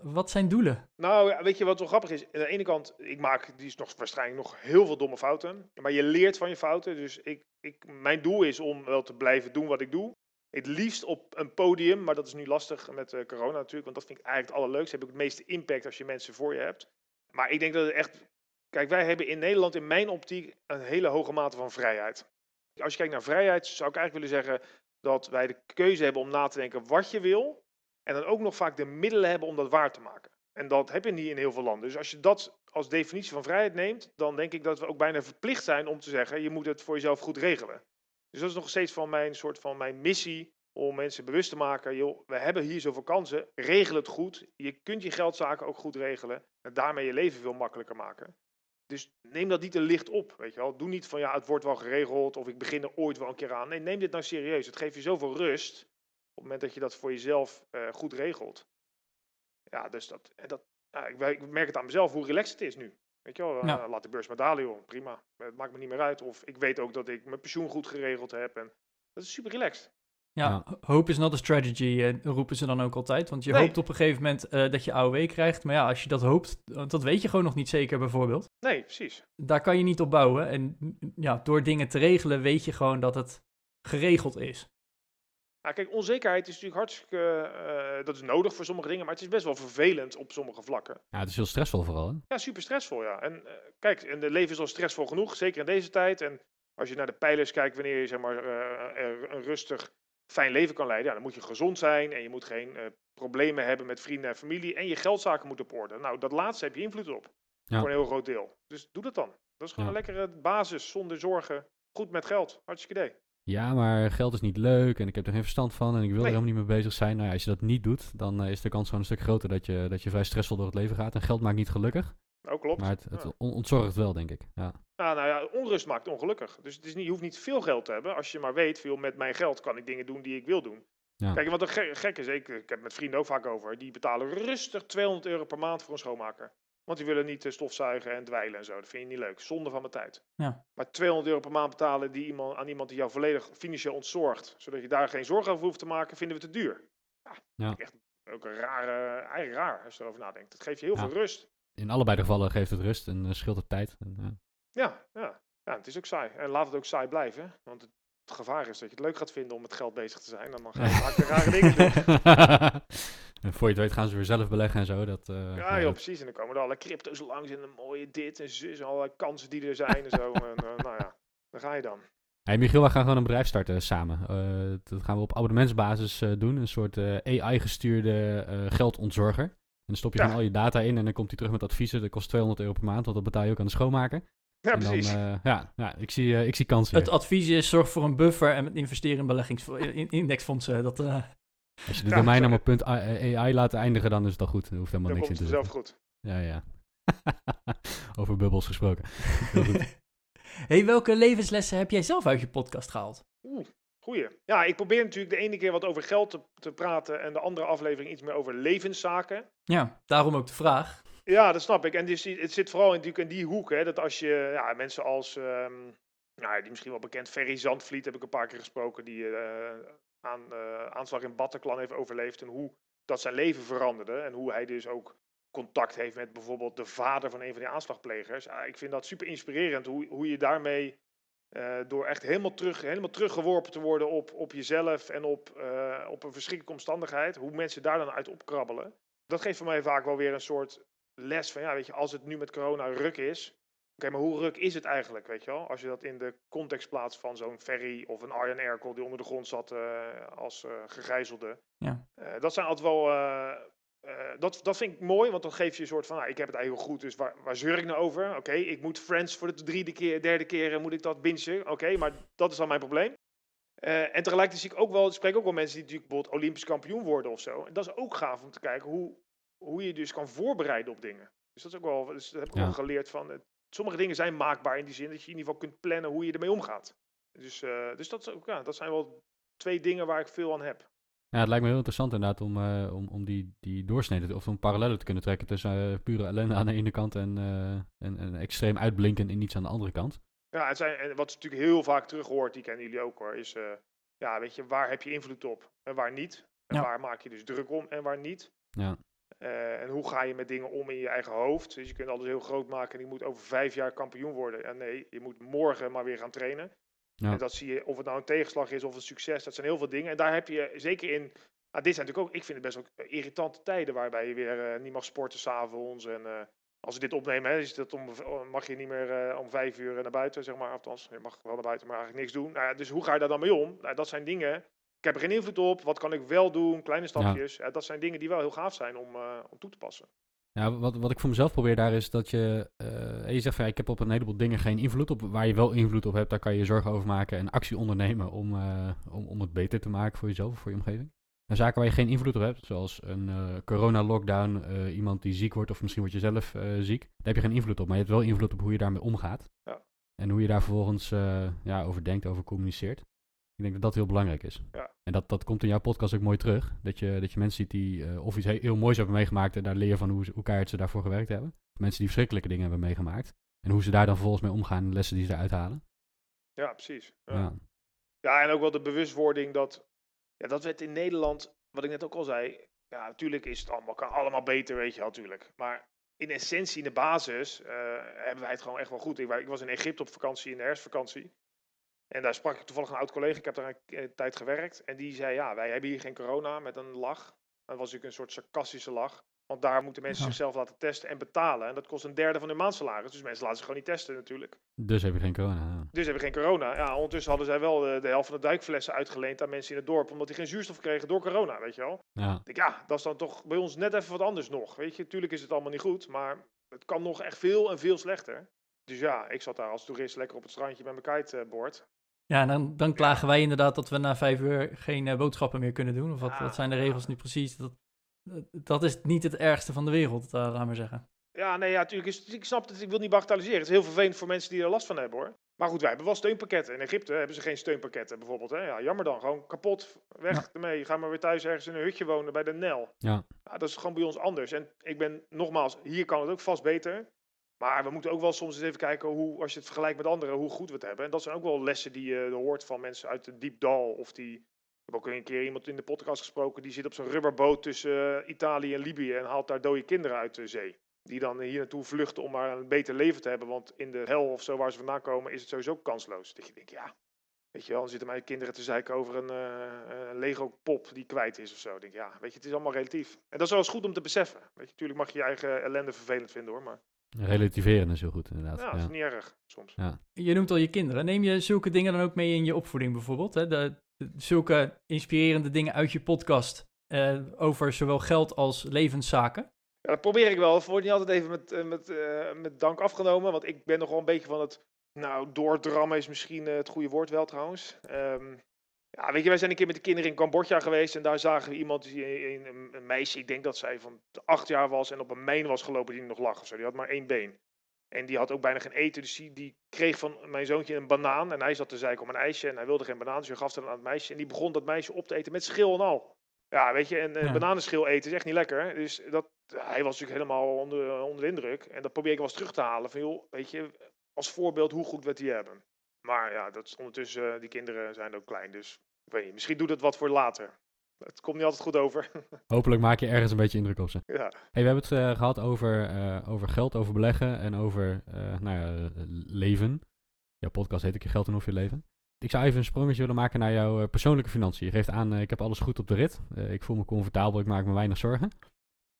wat zijn doelen? Nou, weet je wat wel grappig is? Aan de ene kant, ik maak, die is nog waarschijnlijk nog heel veel domme fouten. Maar je leert van je fouten. Dus ik, ik, mijn doel is om wel te blijven doen wat ik doe. Het liefst op een podium, maar dat is nu lastig met eh, corona natuurlijk. Want dat vind ik eigenlijk het allerleukste. Heb ik het meeste impact als je mensen voor je hebt. Maar ik denk dat het echt... Kijk, wij hebben in Nederland in mijn optiek een hele hoge mate van vrijheid. Als je kijkt naar vrijheid, zou ik eigenlijk willen zeggen dat wij de keuze hebben om na te denken wat je wil. En dan ook nog vaak de middelen hebben om dat waar te maken. En dat heb je niet in heel veel landen. Dus als je dat als definitie van vrijheid neemt, dan denk ik dat we ook bijna verplicht zijn om te zeggen: je moet het voor jezelf goed regelen. Dus dat is nog steeds van mijn soort van mijn missie om mensen bewust te maken: joh, we hebben hier zoveel kansen, regel het goed. Je kunt je geldzaken ook goed regelen en daarmee je leven veel makkelijker maken. Dus neem dat niet te licht op, weet je wel. Doe niet van ja, het wordt wel geregeld of ik begin er ooit wel een keer aan. Nee, neem dit nou serieus. Het geeft je zoveel rust op het moment dat je dat voor jezelf uh, goed regelt. Ja, dus dat, dat ja, ik, ik, merk het aan mezelf hoe relaxed het is nu. Weet je wel, ja. uh, laat de beurs maar dalen joh, prima. Het maakt me niet meer uit. Of ik weet ook dat ik mijn pensioen goed geregeld heb. En dat is super relaxed. Ja, hoop is not a strategy, uh, roepen ze dan ook altijd. Want je nee. hoopt op een gegeven moment uh, dat je AOW krijgt. Maar ja, als je dat hoopt, dat weet je gewoon nog niet zeker bijvoorbeeld. Nee, precies. Daar kan je niet op bouwen. En ja, door dingen te regelen weet je gewoon dat het geregeld is. Ja, kijk, onzekerheid is natuurlijk hartstikke, uh, dat is nodig voor sommige dingen, maar het is best wel vervelend op sommige vlakken. Ja, het is heel stressvol vooral. Hè? Ja, super stressvol, ja. En uh, kijk, en de leven is al stressvol genoeg, zeker in deze tijd. En als je naar de pijlers kijkt, wanneer je zeg maar, uh, een rustig, fijn leven kan leiden, ja, dan moet je gezond zijn en je moet geen problemen hebben met vrienden en familie en je geldzaken moeten op orde. Nou, dat laatste heb je invloed op, ja. voor een heel groot deel. Dus doe dat dan. Dat is gewoon ja. een lekkere basis, zonder zorgen, goed met geld. Hartstikke idee. Ja, maar geld is niet leuk en ik heb er geen verstand van en ik wil nee. er helemaal niet mee bezig zijn. Nou ja, als je dat niet doet, dan uh, is de kans gewoon een stuk groter dat je, dat je vrij stressvol door het leven gaat. En geld maakt niet gelukkig. Oh, klopt. Maar het, het ja. ontzorgt wel, denk ik. Ja. Ja, nou ja, onrust maakt ongelukkig. Dus het is niet, je hoeft niet veel geld te hebben. Als je maar weet, veel met mijn geld kan ik dingen doen die ik wil doen. Ja. Kijk, wat een gek, gek is, ik, ik heb met vrienden ook vaak over, die betalen rustig 200 euro per maand voor een schoonmaker. Want die willen niet stofzuigen en dweilen en zo. Dat vind je niet leuk. Zonde van mijn tijd. Ja. Maar 200 euro per maand betalen die iemand, aan iemand die jou volledig financieel ontzorgt, zodat je daar geen zorgen over hoeft te maken, vinden we te duur. Ja, ja. Echt ook een rare, eigenlijk raar als je erover nadenkt. Het geeft je heel ja. veel rust. In allebei de gevallen geeft het rust en uh, scheelt het tijd. En, ja, ja. ja, het is ook saai. En laat het ook saai blijven. Want het, het gevaar is dat je het leuk gaat vinden om met geld bezig te zijn. Dan mag je vaak rare dingen doen. En voor je het weet gaan ze weer zelf beleggen en zo. Dat, uh, ja, joh, precies. En dan komen er alle crypto's langs en een mooie dit en zus. En allerlei kansen die er zijn en zo. en, uh, nou ja, daar ga je dan. Hey Michiel, wij gaan gewoon een bedrijf starten samen. Uh, dat gaan we op abonnementsbasis doen. Een soort AI-gestuurde geldontzorger. En dan stop je ja. gewoon al je data in en dan komt hij terug met adviezen. Dat kost 200 euro per maand, want dat betaal je ook aan de schoonmaker. Ja, en precies. Dan, ja, ja, ik, zie, ik zie kansen. Het advies is zorg voor een buffer en investeren in beleggings in indexfondsen. Dat, als je de ja, domeinnaam op punt .ai laat eindigen, dan is het al goed. Er hoeft helemaal dan niks in te zelf goed. Ja, ja. Over bubbels gesproken. hey, welke levenslessen heb jij zelf uit je podcast gehaald? Oeh, goeie. Ja, ik probeer natuurlijk de ene keer wat over geld te, te praten en de andere aflevering iets meer over levenszaken. Ja, daarom ook de vraag. Ja, dat snap ik. En dus, het zit vooral in, natuurlijk in die hoek, hè, dat als je ja, mensen als, um, nou, die misschien wel bekend, Ferry Zandvliet heb ik een paar keer gesproken, die uh, aan uh, aanslag in Bataclan heeft overleefd en hoe dat zijn leven veranderde en hoe hij dus ook contact heeft met bijvoorbeeld de vader van een van die aanslagplegers. Ja, ik vind dat super inspirerend hoe, hoe je daarmee uh, door echt helemaal, terug, helemaal teruggeworpen te worden op, op jezelf en op, uh, op een verschrikkelijke omstandigheid, hoe mensen daar dan uit opkrabbelen. Dat geeft voor mij vaak wel weer een soort les van, ja, weet je, als het nu met corona ruk is, Oké, okay, maar hoe ruk is het eigenlijk, weet je wel? Als je dat in de context plaatst van zo'n ferry of een Arjen Erkel die onder de grond zat uh, als uh, gegijzelde. Ja. Uh, dat zijn altijd wel... dat, dat vind ik mooi, want dan geef je een soort van... Nou, ik heb het eigenlijk goed, dus waar, waar zeur ik nou over? Oké, okay, ik moet Friends voor de derde keer, derde keer moet ik dat bingen. Oké, okay, maar dat is dan mijn probleem. En tegelijkertijd zie ik ook wel, spreek ook wel mensen die natuurlijk bijvoorbeeld Olympisch kampioen worden of zo. En dat is ook gaaf om te kijken hoe, hoe je dus kan voorbereiden op dingen. Dus dat is ook wel, dus dat heb ik ja. wel geleerd van sommige dingen zijn maakbaar in die zin dat je in ieder geval kunt plannen hoe je ermee omgaat. Dus, uh, dus dat, is ook, ja, dat zijn wel twee dingen waar ik veel aan heb. Ja, het lijkt me heel interessant inderdaad om, om, om die, die doorsneden of een parallellen te kunnen trekken tussen pure ellende aan de ene kant en, en, en extreem uitblinken in iets aan de andere kant. Ja, het zijn, en wat je natuurlijk heel vaak terug hoort, die kennen jullie ook hoor, is eh, ja, weet je, waar heb je invloed op en waar niet? En Ja. waar maak je dus druk om en waar niet? Ja. Eh, en hoe ga je met dingen om in je eigen hoofd? Dus je kunt alles heel groot maken en je moet over vijf jaar kampioen worden. En nee, je moet morgen maar weer gaan trainen. Ja. En dat zie je, of het nou een tegenslag is of een succes, dat zijn heel veel dingen. En daar heb je zeker in, nou, dit zijn natuurlijk ook, ik vind het best wel irritante tijden waarbij je weer eh, niet mag sporten s'avonds. En als we dit opnemen, hè, is dat om, mag je niet meer eh, om vijf uur naar buiten, zeg maar. Althans, je mag wel naar buiten, maar eigenlijk niks doen. Nou, ja, dus hoe ga je daar dan mee om? Nou, dat zijn dingen, ik heb er geen invloed op. Wat kan ik wel doen? Kleine stapjes. Ja, dat zijn dingen die wel heel gaaf zijn om, eh, om toe te passen. Ja, wat, wat ik voor mezelf probeer daar is dat je, eh, je zegt van ja, ik heb op een heleboel dingen geen invloed op. Waar je wel invloed op hebt, daar kan je je zorgen over maken en actie ondernemen om, eh, om, om het beter te maken voor jezelf of voor je omgeving. En zaken waar je geen invloed op hebt, zoals een eh, corona-lockdown, eh, iemand die ziek wordt of misschien word je zelf eh, ziek, daar heb je geen invloed op. Maar je hebt wel invloed op hoe je daarmee omgaat. Ja. En hoe je daar vervolgens ja, over denkt, over communiceert. Ik denk dat dat heel belangrijk is. Ja. En dat, dat komt in jouw podcast ook mooi terug. Dat je, dat je mensen ziet die of iets he- heel moois hebben meegemaakt en daar leer van hoe, ze- hoe keihard ze daarvoor gewerkt hebben. Mensen die verschrikkelijke dingen hebben meegemaakt. En hoe ze daar dan vervolgens mee omgaan en lessen die ze eruit halen. Ja, precies. Ja. Ja, en ook wel de bewustwording dat, ja, dat werd in Nederland, wat ik net ook al zei, ja, natuurlijk is het allemaal, kan allemaal beter, weet je natuurlijk. Maar in essentie, in de basis, eh, hebben wij het gewoon echt wel goed. Ik, ik was in Egypte op vakantie, in de herfstvakantie. En daar sprak ik toevallig een oud collega, ik heb daar een eh, tijd gewerkt. En die zei, ja, wij hebben hier geen corona, met een lach. Dat was natuurlijk een soort sarcastische lach. Want daar moeten mensen Ja. zichzelf laten testen en betalen. En dat kost een derde van hun maandsalaris. Dus mensen laten zich gewoon niet testen natuurlijk. Dus heb je geen corona. ja. Dus hebben we geen corona. Ja, ondertussen hadden zij wel de, de helft van de duikflessen uitgeleend aan mensen in het dorp. Omdat die geen zuurstof kregen door corona, weet je wel. Ja. Ik denk, ja, dat is dan toch bij ons net even wat anders nog. Weet je, tuurlijk is het allemaal niet goed. Maar het kan nog echt veel en veel slechter. Dus ja, ik zat daar als toerist lekker op het strandje met mijn kiteboard. Ja, en dan, dan klagen wij inderdaad dat we na vijf uur geen eh, boodschappen meer kunnen doen. Of wat, Ja, wat zijn de ja. regels nu precies? Dat, dat- is niet het ergste van de wereld, eh, laat maar zeggen. Ja, nee, ja, natuurlijk is ik snap het. Ik wil niet bagatelliseren. Het is heel vervelend voor mensen die er last van hebben, hoor. Maar goed, wij hebben wel steunpakketten. In Egypte hebben ze geen steunpakketten, bijvoorbeeld. Hè? Ja, jammer dan. Gewoon kapot. Weg ermee. Ga maar weer thuis ergens in een hutje wonen bij de Nel. Ja. Ja, dat is gewoon bij ons anders. En ik ben, nogmaals, hier kan het ook vast beter. Maar we moeten ook wel soms eens even kijken hoe, als je het vergelijkt met anderen, hoe goed we het hebben. En dat zijn ook wel lessen die je hoort van mensen uit het diep dal. Of die, heb ook een keer iemand in de podcast gesproken, die zit op zo'n rubberboot tussen eh, Italië en Libië en haalt daar dode kinderen uit de zee. Die dan hier naartoe vluchten om maar een beter leven te hebben. Want in de hel of zo waar ze vandaan komen is het sowieso kansloos. Dat je denkt, ja, weet je wel, dan zitten mijn kinderen te zeiken over een eh, een Lego pop die kwijt is of zo. Ik denk, ja, weet je, het is allemaal relatief. En dat is wel eens goed om te beseffen. Weet je, natuurlijk mag je je eigen ellende vervelend vinden hoor, maar Relativeren is heel goed, inderdaad. ja, Ja, dat is niet erg soms. Je noemt al je kinderen. Neem je zulke dingen dan ook mee in je opvoeding bijvoorbeeld? Hè? De- zulke inspirerende dingen uit je podcast eh, over zowel geld als levenszaken? Ja, dat probeer ik wel. Het wordt niet altijd even met, eh, met, eh, met dank afgenomen. Want ik ben nog wel een beetje van het. Nou, doordrammen is misschien het goede woord wel trouwens. Ehm, ja, weet je, wij zijn een keer met de kinderen in Cambodja geweest. En daar zagen we iemand, een, een, meisje, ik denk dat zij van acht jaar was. En op een meen was gelopen die nog lag of. Die had maar één been. En die had ook bijna geen eten. Dus die, die kreeg van mijn zoontje een banaan. En hij zat te zeiken om een ijsje. En hij wilde geen banaan. Dus hij gaf het aan het meisje. En die begon dat meisje op te eten met schil en al. Ja, weet je, en een Ja. bananenschil eten is echt niet lekker. hè. Dus dat, hij was natuurlijk helemaal onder, onder de indruk. En dat probeer ik wel eens terug te halen. Van joh, weet je, als voorbeeld hoe goed we het hier hebben. Maar ja, dat is ondertussen, eh, die kinderen zijn ook klein. Dus ik weet niet, misschien doet het wat voor later. Het komt niet altijd goed over. Hopelijk maak je ergens een beetje indruk op ze. ja. Hey, we hebben het eh, gehad over, eh, over geld, over beleggen en over eh, nou ja, leven. Jouw podcast heet ook Je Geld en Of Je Leven. Ik zou even een sprongetje willen maken naar jouw persoonlijke financiën. Je geeft aan, ik heb alles goed op de rit. Ik voel me comfortabel, ik maak me weinig zorgen.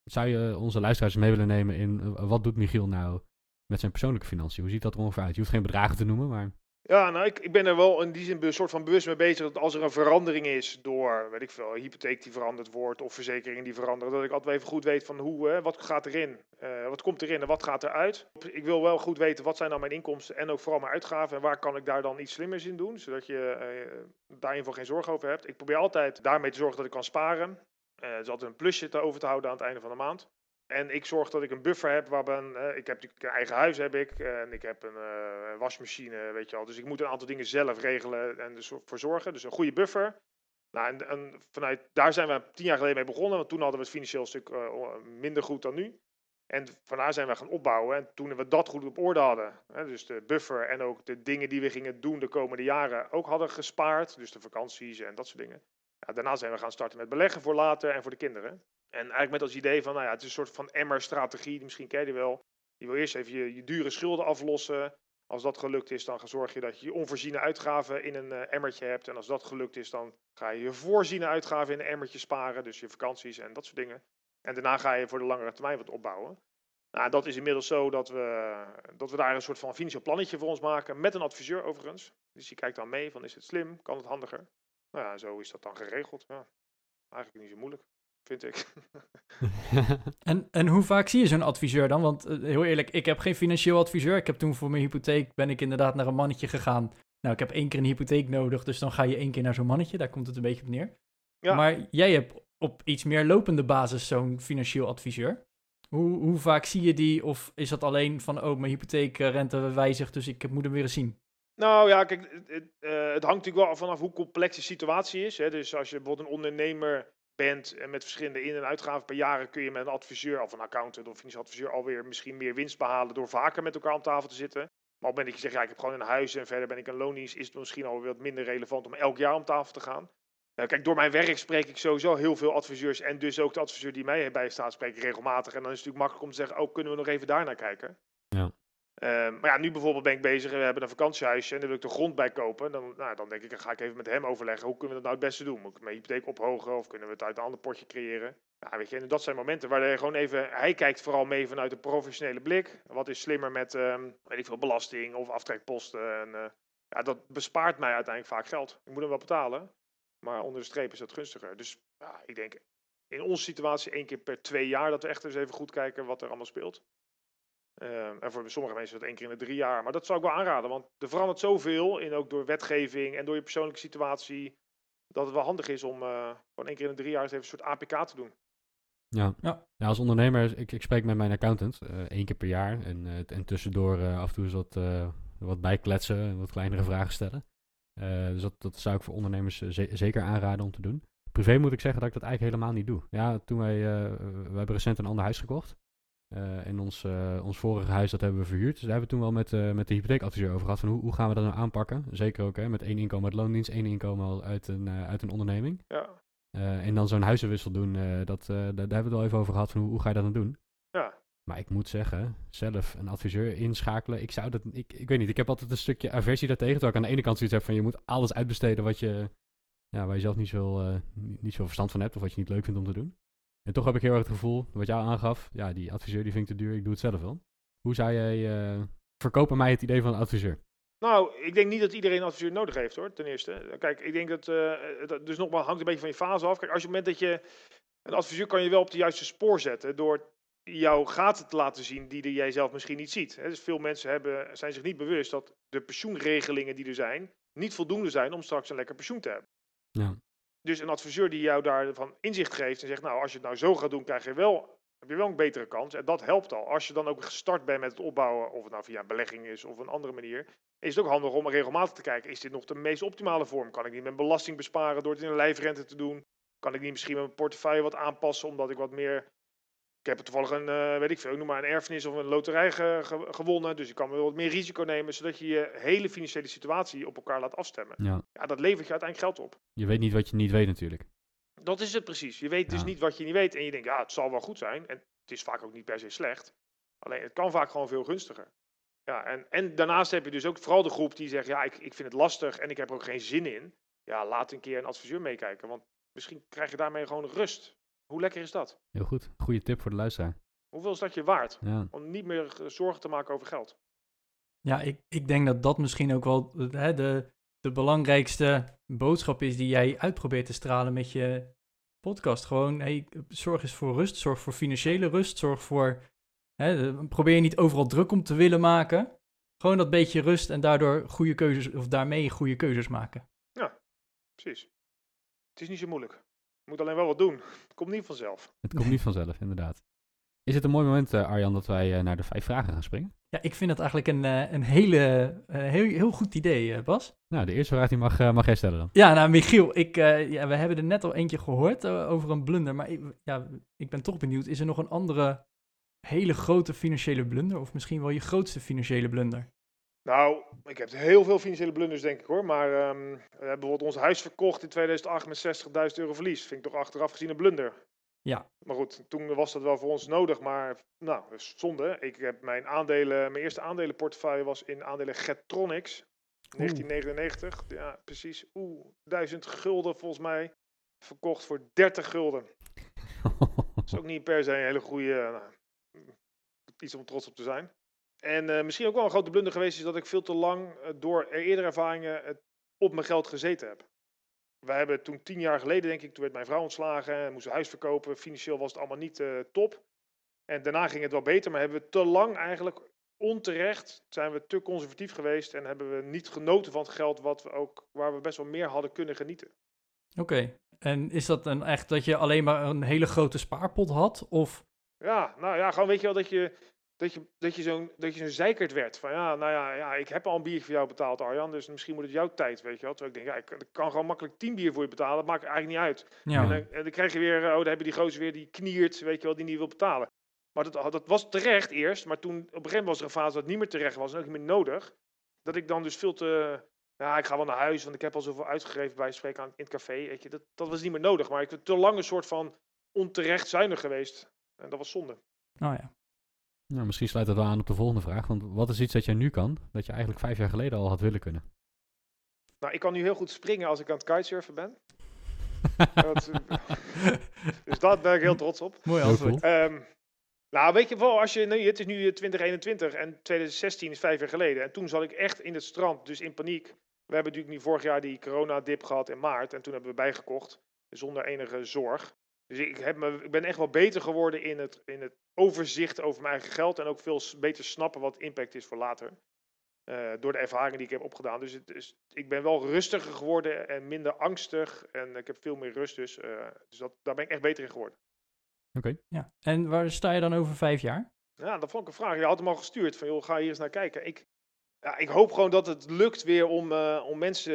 Zou je onze luisteraars mee willen nemen in wat doet Michiel nou met zijn persoonlijke financiën? Hoe ziet dat er ongeveer uit? Je hoeft geen bedragen te noemen, maar Ja, nou, ik, ik ben er wel in die zin een soort van bewust mee bezig dat als er een verandering is door, weet ik veel, hypotheek die veranderd wordt of verzekeringen die veranderen, dat ik altijd even goed weet van hoe, hè, wat gaat erin, Eh, wat komt erin en wat gaat eruit. Ik wil wel goed weten wat zijn dan mijn inkomsten en ook vooral mijn uitgaven en waar kan ik daar dan iets slimmers in doen, zodat je eh, daar in ieder geval geen zorg over hebt. Ik probeer altijd daarmee te zorgen dat ik kan sparen. Eh er altijd een plusje te over te houden aan het einde van de maand. En ik zorg dat ik een buffer heb waarbij eh, ik heb natuurlijk een eigen huis heb ik en ik heb een eh, wasmachine, weet je al. Dus ik moet een aantal dingen zelf regelen en dus zorgen. Dus een goede buffer. Nou, en, vanuit daar zijn we tien jaar geleden mee begonnen, want toen hadden we het financieel stuk eh, minder goed dan nu. En vandaar zijn we gaan opbouwen. En toen we dat goed op orde hadden, hè, dus de buffer en ook de dingen die we gingen doen de komende jaren ook hadden gespaard, dus de vakanties en dat soort dingen. Ja, daarna zijn we gaan starten met beleggen voor later en voor de kinderen. En eigenlijk met als idee van, nou ja, het is een soort van emmer-strategie, misschien ken je die wel. Je wil eerst even je, dure schulden aflossen. Als dat gelukt is, dan zorg je dat je je onvoorziene uitgaven in een eh, emmertje hebt. En als dat gelukt is, dan ga je je voorziene uitgaven in een emmertje sparen. Dus je vakanties en dat soort dingen. En daarna ga je voor de langere termijn wat opbouwen. Nou, dat is inmiddels zo dat we, dat we daar een soort van financieel plannetje voor ons maken. Met een adviseur overigens. Dus die kijkt dan mee van is het slim, kan het handiger. Nou ja, zo is dat dan geregeld. Ja. Eigenlijk niet zo moeilijk, vind ik. En, en hoe vaak zie je zo'n adviseur dan? Want eh, heel eerlijk, ik heb geen financieel adviseur. Ik heb toen voor mijn hypotheek, ben ik inderdaad naar een mannetje gegaan. Nou, ik heb één keer een hypotheek nodig, dus dan ga je één keer naar zo'n mannetje. Daar komt het een beetje op neer. Ja. Maar jij hebt op iets meer lopende basis zo'n financieel adviseur. Hoe, hoe vaak zie je die? Of is dat alleen van, oh, mijn hypotheekrente wijzigt, dus ik moet hem weer eens zien? Nou ja, kijk, het, het, eh, het hangt natuurlijk wel vanaf hoe complex de situatie is. Hè. Dus als je bijvoorbeeld een ondernemer bent en met verschillende in- en uitgaven per jaren kun je met een adviseur of een accountant of financieel adviseur alweer misschien meer winst behalen door vaker met elkaar om tafel te zitten. Maar op het moment dat je zegt, ja, ik heb gewoon een huis en verder ben ik een loondienst, is het misschien al wat minder relevant om elk jaar om tafel te gaan. Eh, kijk, door mijn werk spreek ik sowieso heel veel adviseurs en dus ook de adviseur die mij bijstaat spreek ik regelmatig. En dan is het natuurlijk makkelijk om te zeggen, oh, kunnen we nog even daar naar kijken? Ehm, maar ja, nu bijvoorbeeld ben ik bezig, we hebben een vakantiehuisje en daar wil ik de grond bij kopen. Dan, nou, dan denk ik, dan ga ik even met hem overleggen, hoe kunnen we dat nou het beste doen? Moet ik mijn hypotheek ophogen of kunnen we het uit een ander potje creëren? Weet je, en dat zijn momenten waar hij gewoon even, hij kijkt vooral mee vanuit een professionele blik. Wat is slimmer met, ehm, weet ik veel, belasting of aftrekposten? En, eh, ja, dat bespaart mij uiteindelijk vaak geld. Ik moet hem wel betalen, maar onder de streep is dat gunstiger. Dus ja, ik denk in onze situatie één keer per twee jaar dat we echt eens even goed kijken wat er allemaal speelt. Ehm, en voor sommige mensen is dat één keer in de drie jaar. Maar dat zou ik wel aanraden, want er verandert zoveel, in, ook door wetgeving en door je persoonlijke situatie, dat het wel handig is om eh, gewoon één keer in de drie jaar eens even een soort APK te doen. Ja. Ja. ja, als ondernemer, ik, ik spreek met mijn accountant eh, één keer per jaar. En, eh, en tussendoor eh, af en toe is wat, eh, wat bijkletsen en wat kleinere vragen stellen. Eh, dus dat, dat zou ik voor ondernemers ze- zeker aanraden om te doen. Privé moet ik zeggen dat ik dat eigenlijk helemaal niet doe. Ja, toen wij, eh, we hebben recent een ander huis gekocht. Eh, en ons, eh, ons vorige huis, dat hebben we verhuurd. Dus daar hebben we toen wel met, eh, met de hypotheekadviseur over gehad. Van hoe, hoe gaan we dat nou aanpakken? Zeker ook hè, met één inkomen uit loondienst, één inkomen uit een, uit een onderneming. Ja, en dan zo'n huizenwissel doen, dat, daar, daar hebben we het wel even over gehad. Van hoe, hoe ga je dat dan doen? ja. Maar ik moet zeggen, zelf een adviseur inschakelen. Ik zou dat. Ik, ik weet niet, ik heb altijd een stukje aversie daartegen. Terwijl ik aan de ene kant zoiets heb van je moet alles uitbesteden wat je. Ja, waar je zelf niet zo, niet zo verstand van hebt. Of wat je niet leuk vindt om te doen. En toch heb ik heel erg het gevoel, wat jou aangaf. Ja, die adviseur die vind ik te duur, ik doe het zelf wel. Hoe zou jij uh, verkopen mij het idee van een adviseur? Nou, ik denk niet dat iedereen een adviseur nodig heeft hoor, ten eerste. Kijk, ik denk dat, uh, dat dus nogmaals hangt een beetje van je fase af. Kijk, als je op het moment dat je, een adviseur kan je wel op de juiste spoor zetten door jouw gaten te laten zien die jij zelf misschien niet ziet. Dus veel mensen hebben, zijn zich niet bewust dat de pensioenregelingen die er zijn, niet voldoende zijn om straks een lekker pensioen te hebben. Ja. Dus een adviseur die jou daarvan inzicht geeft en zegt, nou als je het nou zo gaat doen, krijg je wel, heb je wel een betere kans. En dat helpt al. Als je dan ook gestart bent met het opbouwen, of het nou via belegging is of een andere manier, is het ook handig om regelmatig te kijken, is dit nog de meest optimale vorm? Kan ik niet mijn belasting besparen door het in een lijfrente te doen? Kan ik niet misschien mijn portefeuille wat aanpassen, omdat ik wat meer... Ik heb toevallig een, uh, weet ik veel, noem maar een erfenis of een loterij ge ge gewonnen. Dus ik kan wel wat meer risico nemen, zodat je je hele financiële situatie op elkaar laat afstemmen. Ja. ja, dat levert je uiteindelijk geld op. Je weet niet wat je niet weet natuurlijk. Dat is het precies. Je weet ja. dus niet wat je niet weet. En je denkt, ja, het zal wel goed zijn. En het is vaak ook niet per se slecht. Alleen het kan vaak gewoon veel gunstiger. Ja, en, en daarnaast heb je dus ook vooral de groep die zegt, ja, ik, ik vind het lastig en ik heb er ook geen zin in. Ja, laat een keer een adviseur meekijken, want misschien krijg je daarmee gewoon rust. Hoe lekker is dat? Heel goed. Goede tip voor de luisteraar. Hoeveel is dat je waard? Ja. Om niet meer zorgen te maken over geld. Ja, ik, ik denk dat dat misschien ook wel hè, de, de belangrijkste boodschap is die jij uitprobeert te stralen met je podcast. Gewoon, hey, zorg eens voor rust, zorg voor financiële rust, zorg voor... Hè, probeer niet overal druk om te willen maken. Gewoon dat beetje rust en daardoor goede keuzes, of daarmee goede keuzes maken. Ja, precies. Het is niet zo moeilijk. Je moet alleen wel wat doen. Het komt niet vanzelf. Het komt niet vanzelf, inderdaad. Is het een mooi moment, uh, Arjan, dat wij uh, naar de vijf vragen gaan springen? Ja, ik vind dat eigenlijk een, uh, een hele, heel, heel goed idee, Bas. Nou, de eerste vraag die mag, mag jij stellen dan. Ja, nou Michiel, ik, ja, we hebben er net al eentje gehoord over een blunder, maar ik, ja, ik ben toch benieuwd, is er nog een andere hele grote financiële blunder? Of misschien wel je grootste financiële blunder? Nou, ik heb heel veel financiële blunders, denk ik hoor. Maar ehm, we hebben bijvoorbeeld ons huis verkocht in 2008 met 60.000 euro verlies. Vind ik toch achteraf gezien een blunder. Ja. Maar goed, toen was dat wel voor ons nodig. Maar nou, zonde. Ik heb mijn aandelen, mijn eerste aandelenportefeuille was in aandelen Getronics. 1999. Ja, precies. Oeh, 1000 gulden volgens mij. Verkocht voor 30 gulden. Dat is ook niet per se een hele goede. nou, iets om trots op te zijn. En eh, misschien ook wel een grote blunder geweest is dat ik veel te lang eh, door eerdere ervaringen eh, op mijn geld gezeten heb. Wij hebben toen tien jaar geleden, denk ik, toen werd mijn vrouw ontslagen en moesten huis verkopen. Financieel was het allemaal niet top. En daarna ging het wel beter, maar hebben we te lang eigenlijk onterecht, zijn we te conservatief geweest en hebben we niet genoten van het geld wat we ook, waar we best wel meer hadden kunnen genieten. Oké. En is dat dan echt dat je alleen maar een hele grote spaarpot had? Of Ja, nou ja, gewoon weet je wel dat je, dat je, dat je zo'n dat je zo'n zeikert werd. Van ja, nou ja, ja, ik heb al een biertje voor jou betaald, Arjan, dus misschien moet het jouw tijd, weet je wel. Terwijl ik denk, ja, ik, kan gewoon makkelijk tien bier voor je betalen, dat maakt eigenlijk niet uit. ja, En, dan, en dan krijg je weer, oh, dan heb je die gozer weer die kniert, weet je wel, die niet wil betalen. Maar dat, dat was terecht eerst, maar toen op een gegeven moment was er een fase dat het niet meer terecht was en ook niet meer nodig. Dat ik dan dus veel te, ja, ik ga wel naar huis, want ik heb al zoveel uitgegeven bij spreken aan, in het café, weet je. Dat, dat was niet meer nodig, maar ik ben te lang een soort van onterecht zuinig geweest. En dat was zonde. oh ja. Nou, misschien sluit dat wel aan op de volgende vraag. Want wat is iets dat jij nu kan, dat je eigenlijk vijf jaar geleden al had willen kunnen? Nou, ik kan nu heel goed springen als ik aan het kitesurfen ben. Dat, dus daar ben ik heel trots op. Mooi antwoord. Ehm, nou, weet je wel, als je, nee, het is nu eh, 2021 en 2016 is vijf jaar geleden. En toen zat ik echt in het strand, dus in paniek. We hebben natuurlijk nu vorig jaar die coronadip gehad in maart. En toen hebben we bijgekocht, zonder enige zorg. Dus ik, heb me, ik ben echt wel beter geworden in het, in het overzicht over mijn eigen geld. En ook veel beter snappen wat impact is voor later. Eh, door de ervaringen die ik heb opgedaan. Dus, het, is ik ben wel rustiger geworden en minder angstig. En ik heb veel meer rust dus. eh, dus dat, daar ben ik echt beter in geworden. Oké. Ja. En waar sta je dan over vijf jaar? Ja, dat vond ik een vraag. Je had hem al gestuurd van, joh, ga hier eens naar kijken. Ik, ja, ik hoop gewoon dat het lukt weer om, eh, om, mensen,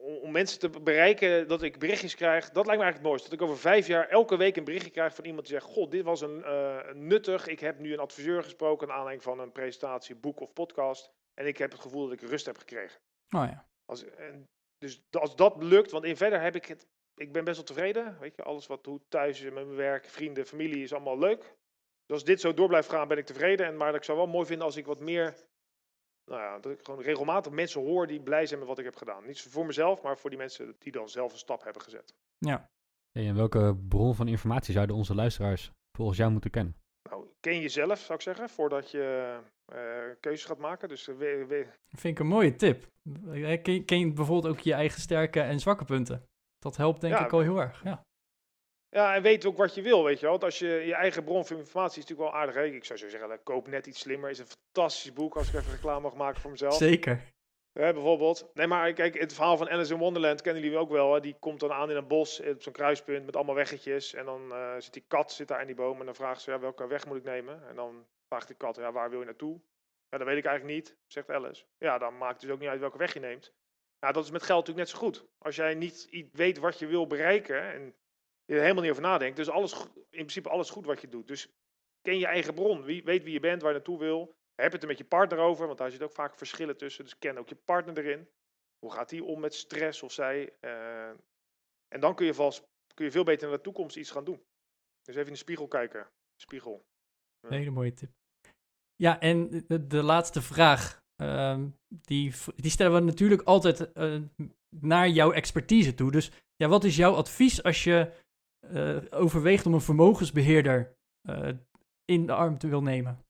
om, mensen te bereiken, dat ik berichtjes krijg. Dat lijkt me eigenlijk het mooiste. Dat ik over vijf jaar elke week een berichtje krijg van iemand die zegt, god, dit was een eh, nuttig. Ik heb nu een adviseur gesproken naar aanleiding van een presentatie, boek of podcast. En ik heb het gevoel dat ik rust heb gekregen. Oh ja. Als, en dus als dat lukt, want in verder heb ik het, ik ben best wel tevreden. Weet je, alles wat doet thuis, met mijn werk, vrienden, familie is allemaal leuk. Dus als dit zo door blijft gaan, ben ik tevreden. En, maar ik zou wel mooi vinden als ik wat meer, nou ja, dat ik gewoon regelmatig mensen hoor die blij zijn met wat ik heb gedaan. Niet voor mezelf, maar voor die mensen die dan zelf een stap hebben gezet. Ja. En welke bron van informatie zouden onze luisteraars volgens jou moeten kennen? Nou, ken jezelf, zou ik zeggen, voordat je eh, keuzes gaat maken. Dus eh, we- we- Vind ik een mooie tip. Eh, Ken, ken je bijvoorbeeld ook je eigen sterke en zwakke punten? Dat helpt denk Ja, ik al heel erg. Ja. Ja, en weet ook wat je wil, weet je wel. Want als je je eigen bron van informatie is natuurlijk wel aardig. Hè? Ik zou zo zeggen, eh, koop net iets slimmer. Is een fantastisch boek als ik even reclame mag maken voor mezelf. Zeker. Bijvoorbeeld. Nee, maar kijk, het verhaal van Alice in Wonderland kennen jullie ook wel. Hè? Die komt dan aan in een bos eh, op zo'n kruispunt met allemaal weggetjes. En dan eh, zit die kat zit daar in die boom en dan vraagt ze, ja, welke weg moet ik nemen? En dan vraagt die kat, ja, waar wil je naartoe? Ja, dat weet ik eigenlijk niet, zegt Alice. Ja, dan maakt het dus ook niet uit welke weg je neemt. Ja, dat is met geld natuurlijk net zo goed. Als jij niet weet wat je wil bereiken en je helemaal niet over nadenkt, dus alles, in principe alles goed wat je doet. Dus ken je eigen bron, wie, weet wie je bent, waar je naartoe wil. Heb het er met je partner over, want daar zit ook vaak verschillen tussen. Dus ken ook je partner erin. Hoe gaat die om met stress of zij? Eh, en dan kun je, vast, kun je veel beter naar de toekomst iets gaan doen. Dus even in de spiegel kijken. Spiegel. Een hele mooie tip. Ja, en de, laatste vraag. ehm, die, die stellen we natuurlijk altijd eh, naar jouw expertise toe. Dus ja, wat is jouw advies als je eh, overweegt om een vermogensbeheerder eh, in de arm te wil nemen?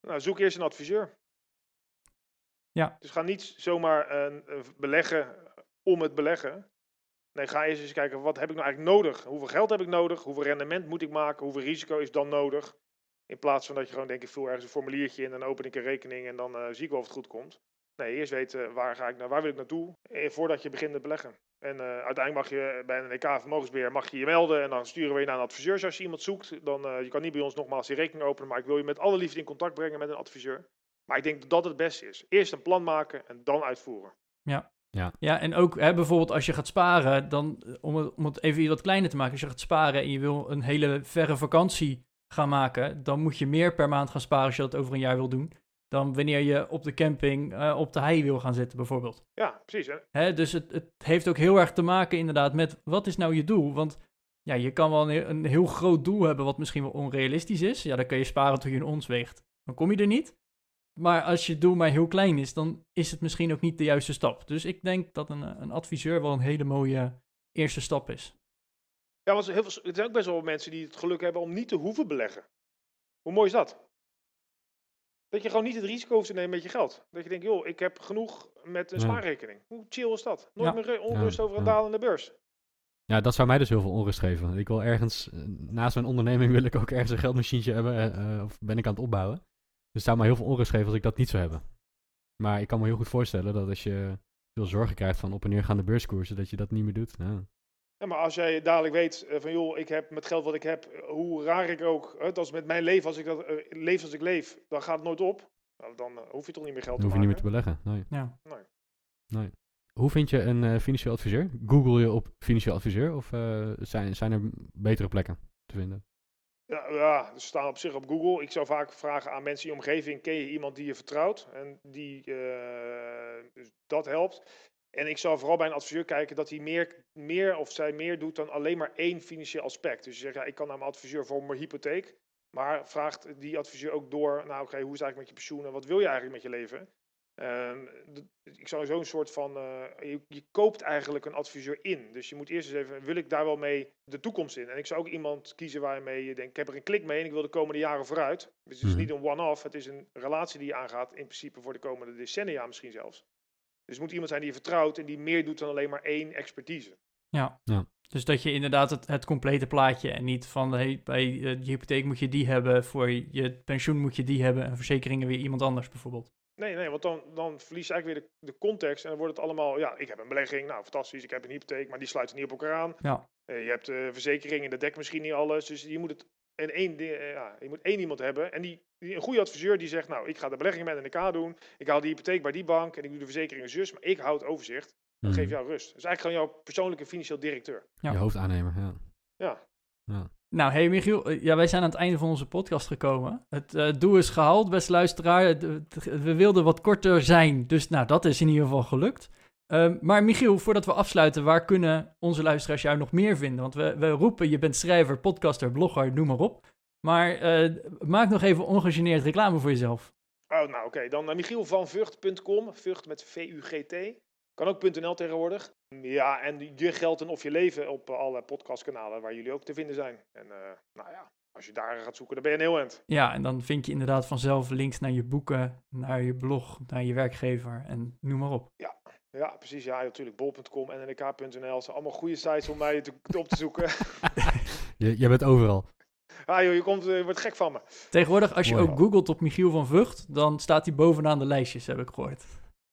Nou, zoek eerst een adviseur. Ja. Dus ga niet zomaar een beleggen om het beleggen. Nee, ga eerst eens kijken, wat heb ik nou eigenlijk nodig? Hoeveel geld heb ik nodig? Hoeveel rendement moet ik maken? Hoeveel risico is dan nodig? In plaats van dat je gewoon denkt, ik vul ergens een formuliertje in, dan open ik een rekening en dan eh, zie ik wel of het goed komt. Nee, eerst weten waar ga ik naar, waar wil ik naartoe, eh, voordat je begint met beleggen. En eh, uiteindelijk mag je bij een EK vermogensbeheer mag je je melden en dan sturen we je naar een adviseur als je iemand zoekt. Dan, eh, je kan niet bij ons nogmaals die rekening openen, maar ik wil je met alle liefde in contact brengen met een adviseur. Maar ik denk dat dat het beste is. Eerst een plan maken en dan uitvoeren. Ja. Ja, en ook hè, bijvoorbeeld als je gaat sparen, dan eh, om het, om het even wat kleiner te maken, als je gaat sparen en je wil een hele verre vakantie gaan maken, dan moet je meer per maand gaan sparen als je dat over een jaar wil doen, dan wanneer je op de camping eh, op de hei wil gaan zitten bijvoorbeeld. Ja, precies. Hè? Hè, dus het, het heeft ook heel erg te maken inderdaad met wat is nou je doel? Want ja, je kan wel een, heel- een heel groot doel hebben wat misschien wel onrealistisch is. Ja, dan kan je sparen tot je een ons weegt. Dan kom je er niet. Maar als je doel maar heel klein is, dan is het misschien ook niet de juiste stap. Dus ik denk dat een, een adviseur wel een hele mooie eerste stap is. Ja, want heel veel, er zijn ook best wel mensen die het geluk hebben om niet te hoeven beleggen. Hoe mooi is dat? Dat je gewoon niet het risico hoeft te nemen met je geld. Dat je denkt, joh, ik heb genoeg met een spaarrekening. Hoe chill is dat? Nooit meer onrust over een dalende beurs. Ja, dat zou mij dus heel veel onrust geven. Ik wil ergens, eh, naast mijn onderneming wil ik ook ergens een geldmachientje hebben. eh, eh, of ben ik aan het opbouwen. Dus het zou mij heel veel onrust geven als ik dat niet zou hebben. Maar ik kan me heel goed voorstellen dat als je veel zorgen krijgt van op en neergaande beurskoersen, dat je dat niet meer doet. Ja. Ja, maar als jij dadelijk weet eh, van, joh, ik heb met geld wat ik heb, eh, hoe raar ik ook, hè, dat is met mijn leven, als ik dat eh, leef als ik leef, dan gaat het nooit op. Nou, dan hoef je toch niet meer geld Dan hoef je niet meer te beleggen. Nee. Ja. Hoe vind je een eh, financieel adviseur? Google je op financieel adviseur of eh, zijn, zijn er betere plekken te vinden? Ja, ja, ze staan op zich op Google. Ik zou vaak vragen aan mensen in je omgeving: ken je iemand die je vertrouwt? En die eh, dus dat helpt. En ik zou vooral bij een adviseur kijken dat hij meer, meer of zij meer doet dan alleen maar één financieel aspect. Dus je zegt, ja, ik kan naar mijn adviseur voor mijn hypotheek. Maar vraagt die adviseur ook door, nou oké, hoe is het eigenlijk met je pensioen en wat wil je eigenlijk met je leven? Ehm, ik zou zo'n soort van, eh, je, je koopt eigenlijk een adviseur in. Dus je moet eerst eens even, wil ik daar wel mee de toekomst in? En ik zou ook iemand kiezen waarmee je denkt, ik heb er een klik mee en ik wil de komende jaren vooruit. Dus het is Mhm. niet een one-off, het is een relatie die je aangaat, in principe voor de komende decennia misschien zelfs. Dus het moet iemand zijn die je vertrouwt en die meer doet dan alleen maar één expertise. Ja. Ja. Dus dat je inderdaad het, het complete plaatje en niet van hey, bij eh, je hypotheek moet je die hebben, voor je, pensioen moet je die hebben en verzekeringen weer iemand anders bijvoorbeeld. Nee, nee, want dan, dan verlies je eigenlijk weer de, de context en dan wordt het allemaal, ja, ik heb een belegging, nou fantastisch, ik heb een hypotheek, maar die sluiten niet op elkaar aan. Ja. Eh, je hebt eh, verzekeringen, dat dekt misschien niet alles, dus je moet het in één, eh, ja, je moet één iemand hebben en die, die, een goede adviseur die zegt, nou, ik ga de beleggingen met NK doen, ik haal de hypotheek bij die bank en ik doe de verzekeringen zus, maar ik hou het overzicht, dan Mhm. geef jou rust. Dus eigenlijk gewoon jouw persoonlijke financieel directeur. Ja. Je hoofdaannemer, ja. Ja, Nou, hey Michiel, eh, ja, wij zijn aan het einde van onze podcast gekomen. Het eh, doel is gehaald, beste luisteraar. We wilden wat korter zijn, dus nou, dat is in ieder geval gelukt. Ehm, maar Michiel, voordat we afsluiten, waar kunnen onze luisteraars jou nog meer vinden? Want we, we roepen, je bent schrijver, podcaster, blogger, noem maar op. Maar eh, maak nog even ongegeneerd reclame voor jezelf. Oh, nou oké, dan uh, michielvanvugt.com, Vught met V-U-G-T. Kan ook .nl tegenwoordig. Ja, en je geld en of je leven op eh, alle podcastkanalen waar jullie ook te vinden zijn. En eh, nou ja, als je daar gaat zoeken, dan ben je een heel eind. Ja, en dan vind je inderdaad vanzelf links naar je boeken, naar je blog, naar je werkgever en noem maar op. Ja, precies. Ja, natuurlijk. Bol.com en nk.nl zijn allemaal goede sites om mij te, op te zoeken. Je, jij bent overal. ah joh, je, komt, eh, je wordt gek van me. Tegenwoordig, als je ook googelt op Michiel van Vught, dan staat hij bovenaan de lijstjes, heb ik gehoord.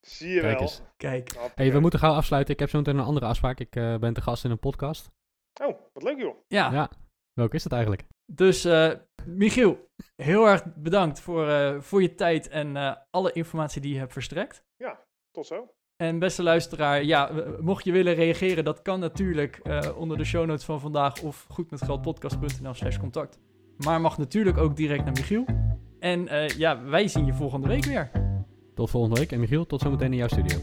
Zie je Kijk wel. eens. Kijk. hey, we moeten gauw afsluiten. Ik heb zo meteen een andere afspraak. Ik eh, ben te gast in een podcast. Oh, wat leuk joh. Ja, Ja. Welke is dat eigenlijk? dus eh, Michiel, heel erg bedankt voor, eh, voor je tijd en eh, alle informatie die je hebt verstrekt. Tot zo. En beste luisteraar, ja, mocht je willen reageren, dat kan natuurlijk eh, onder de show notes van vandaag of goedmetgeldpodcast.nl slash contact. Maar mag natuurlijk ook direct naar Michiel. En eh, ja, wij zien je volgende week weer. Tot volgende week. En Michiel, tot zometeen in jouw studio.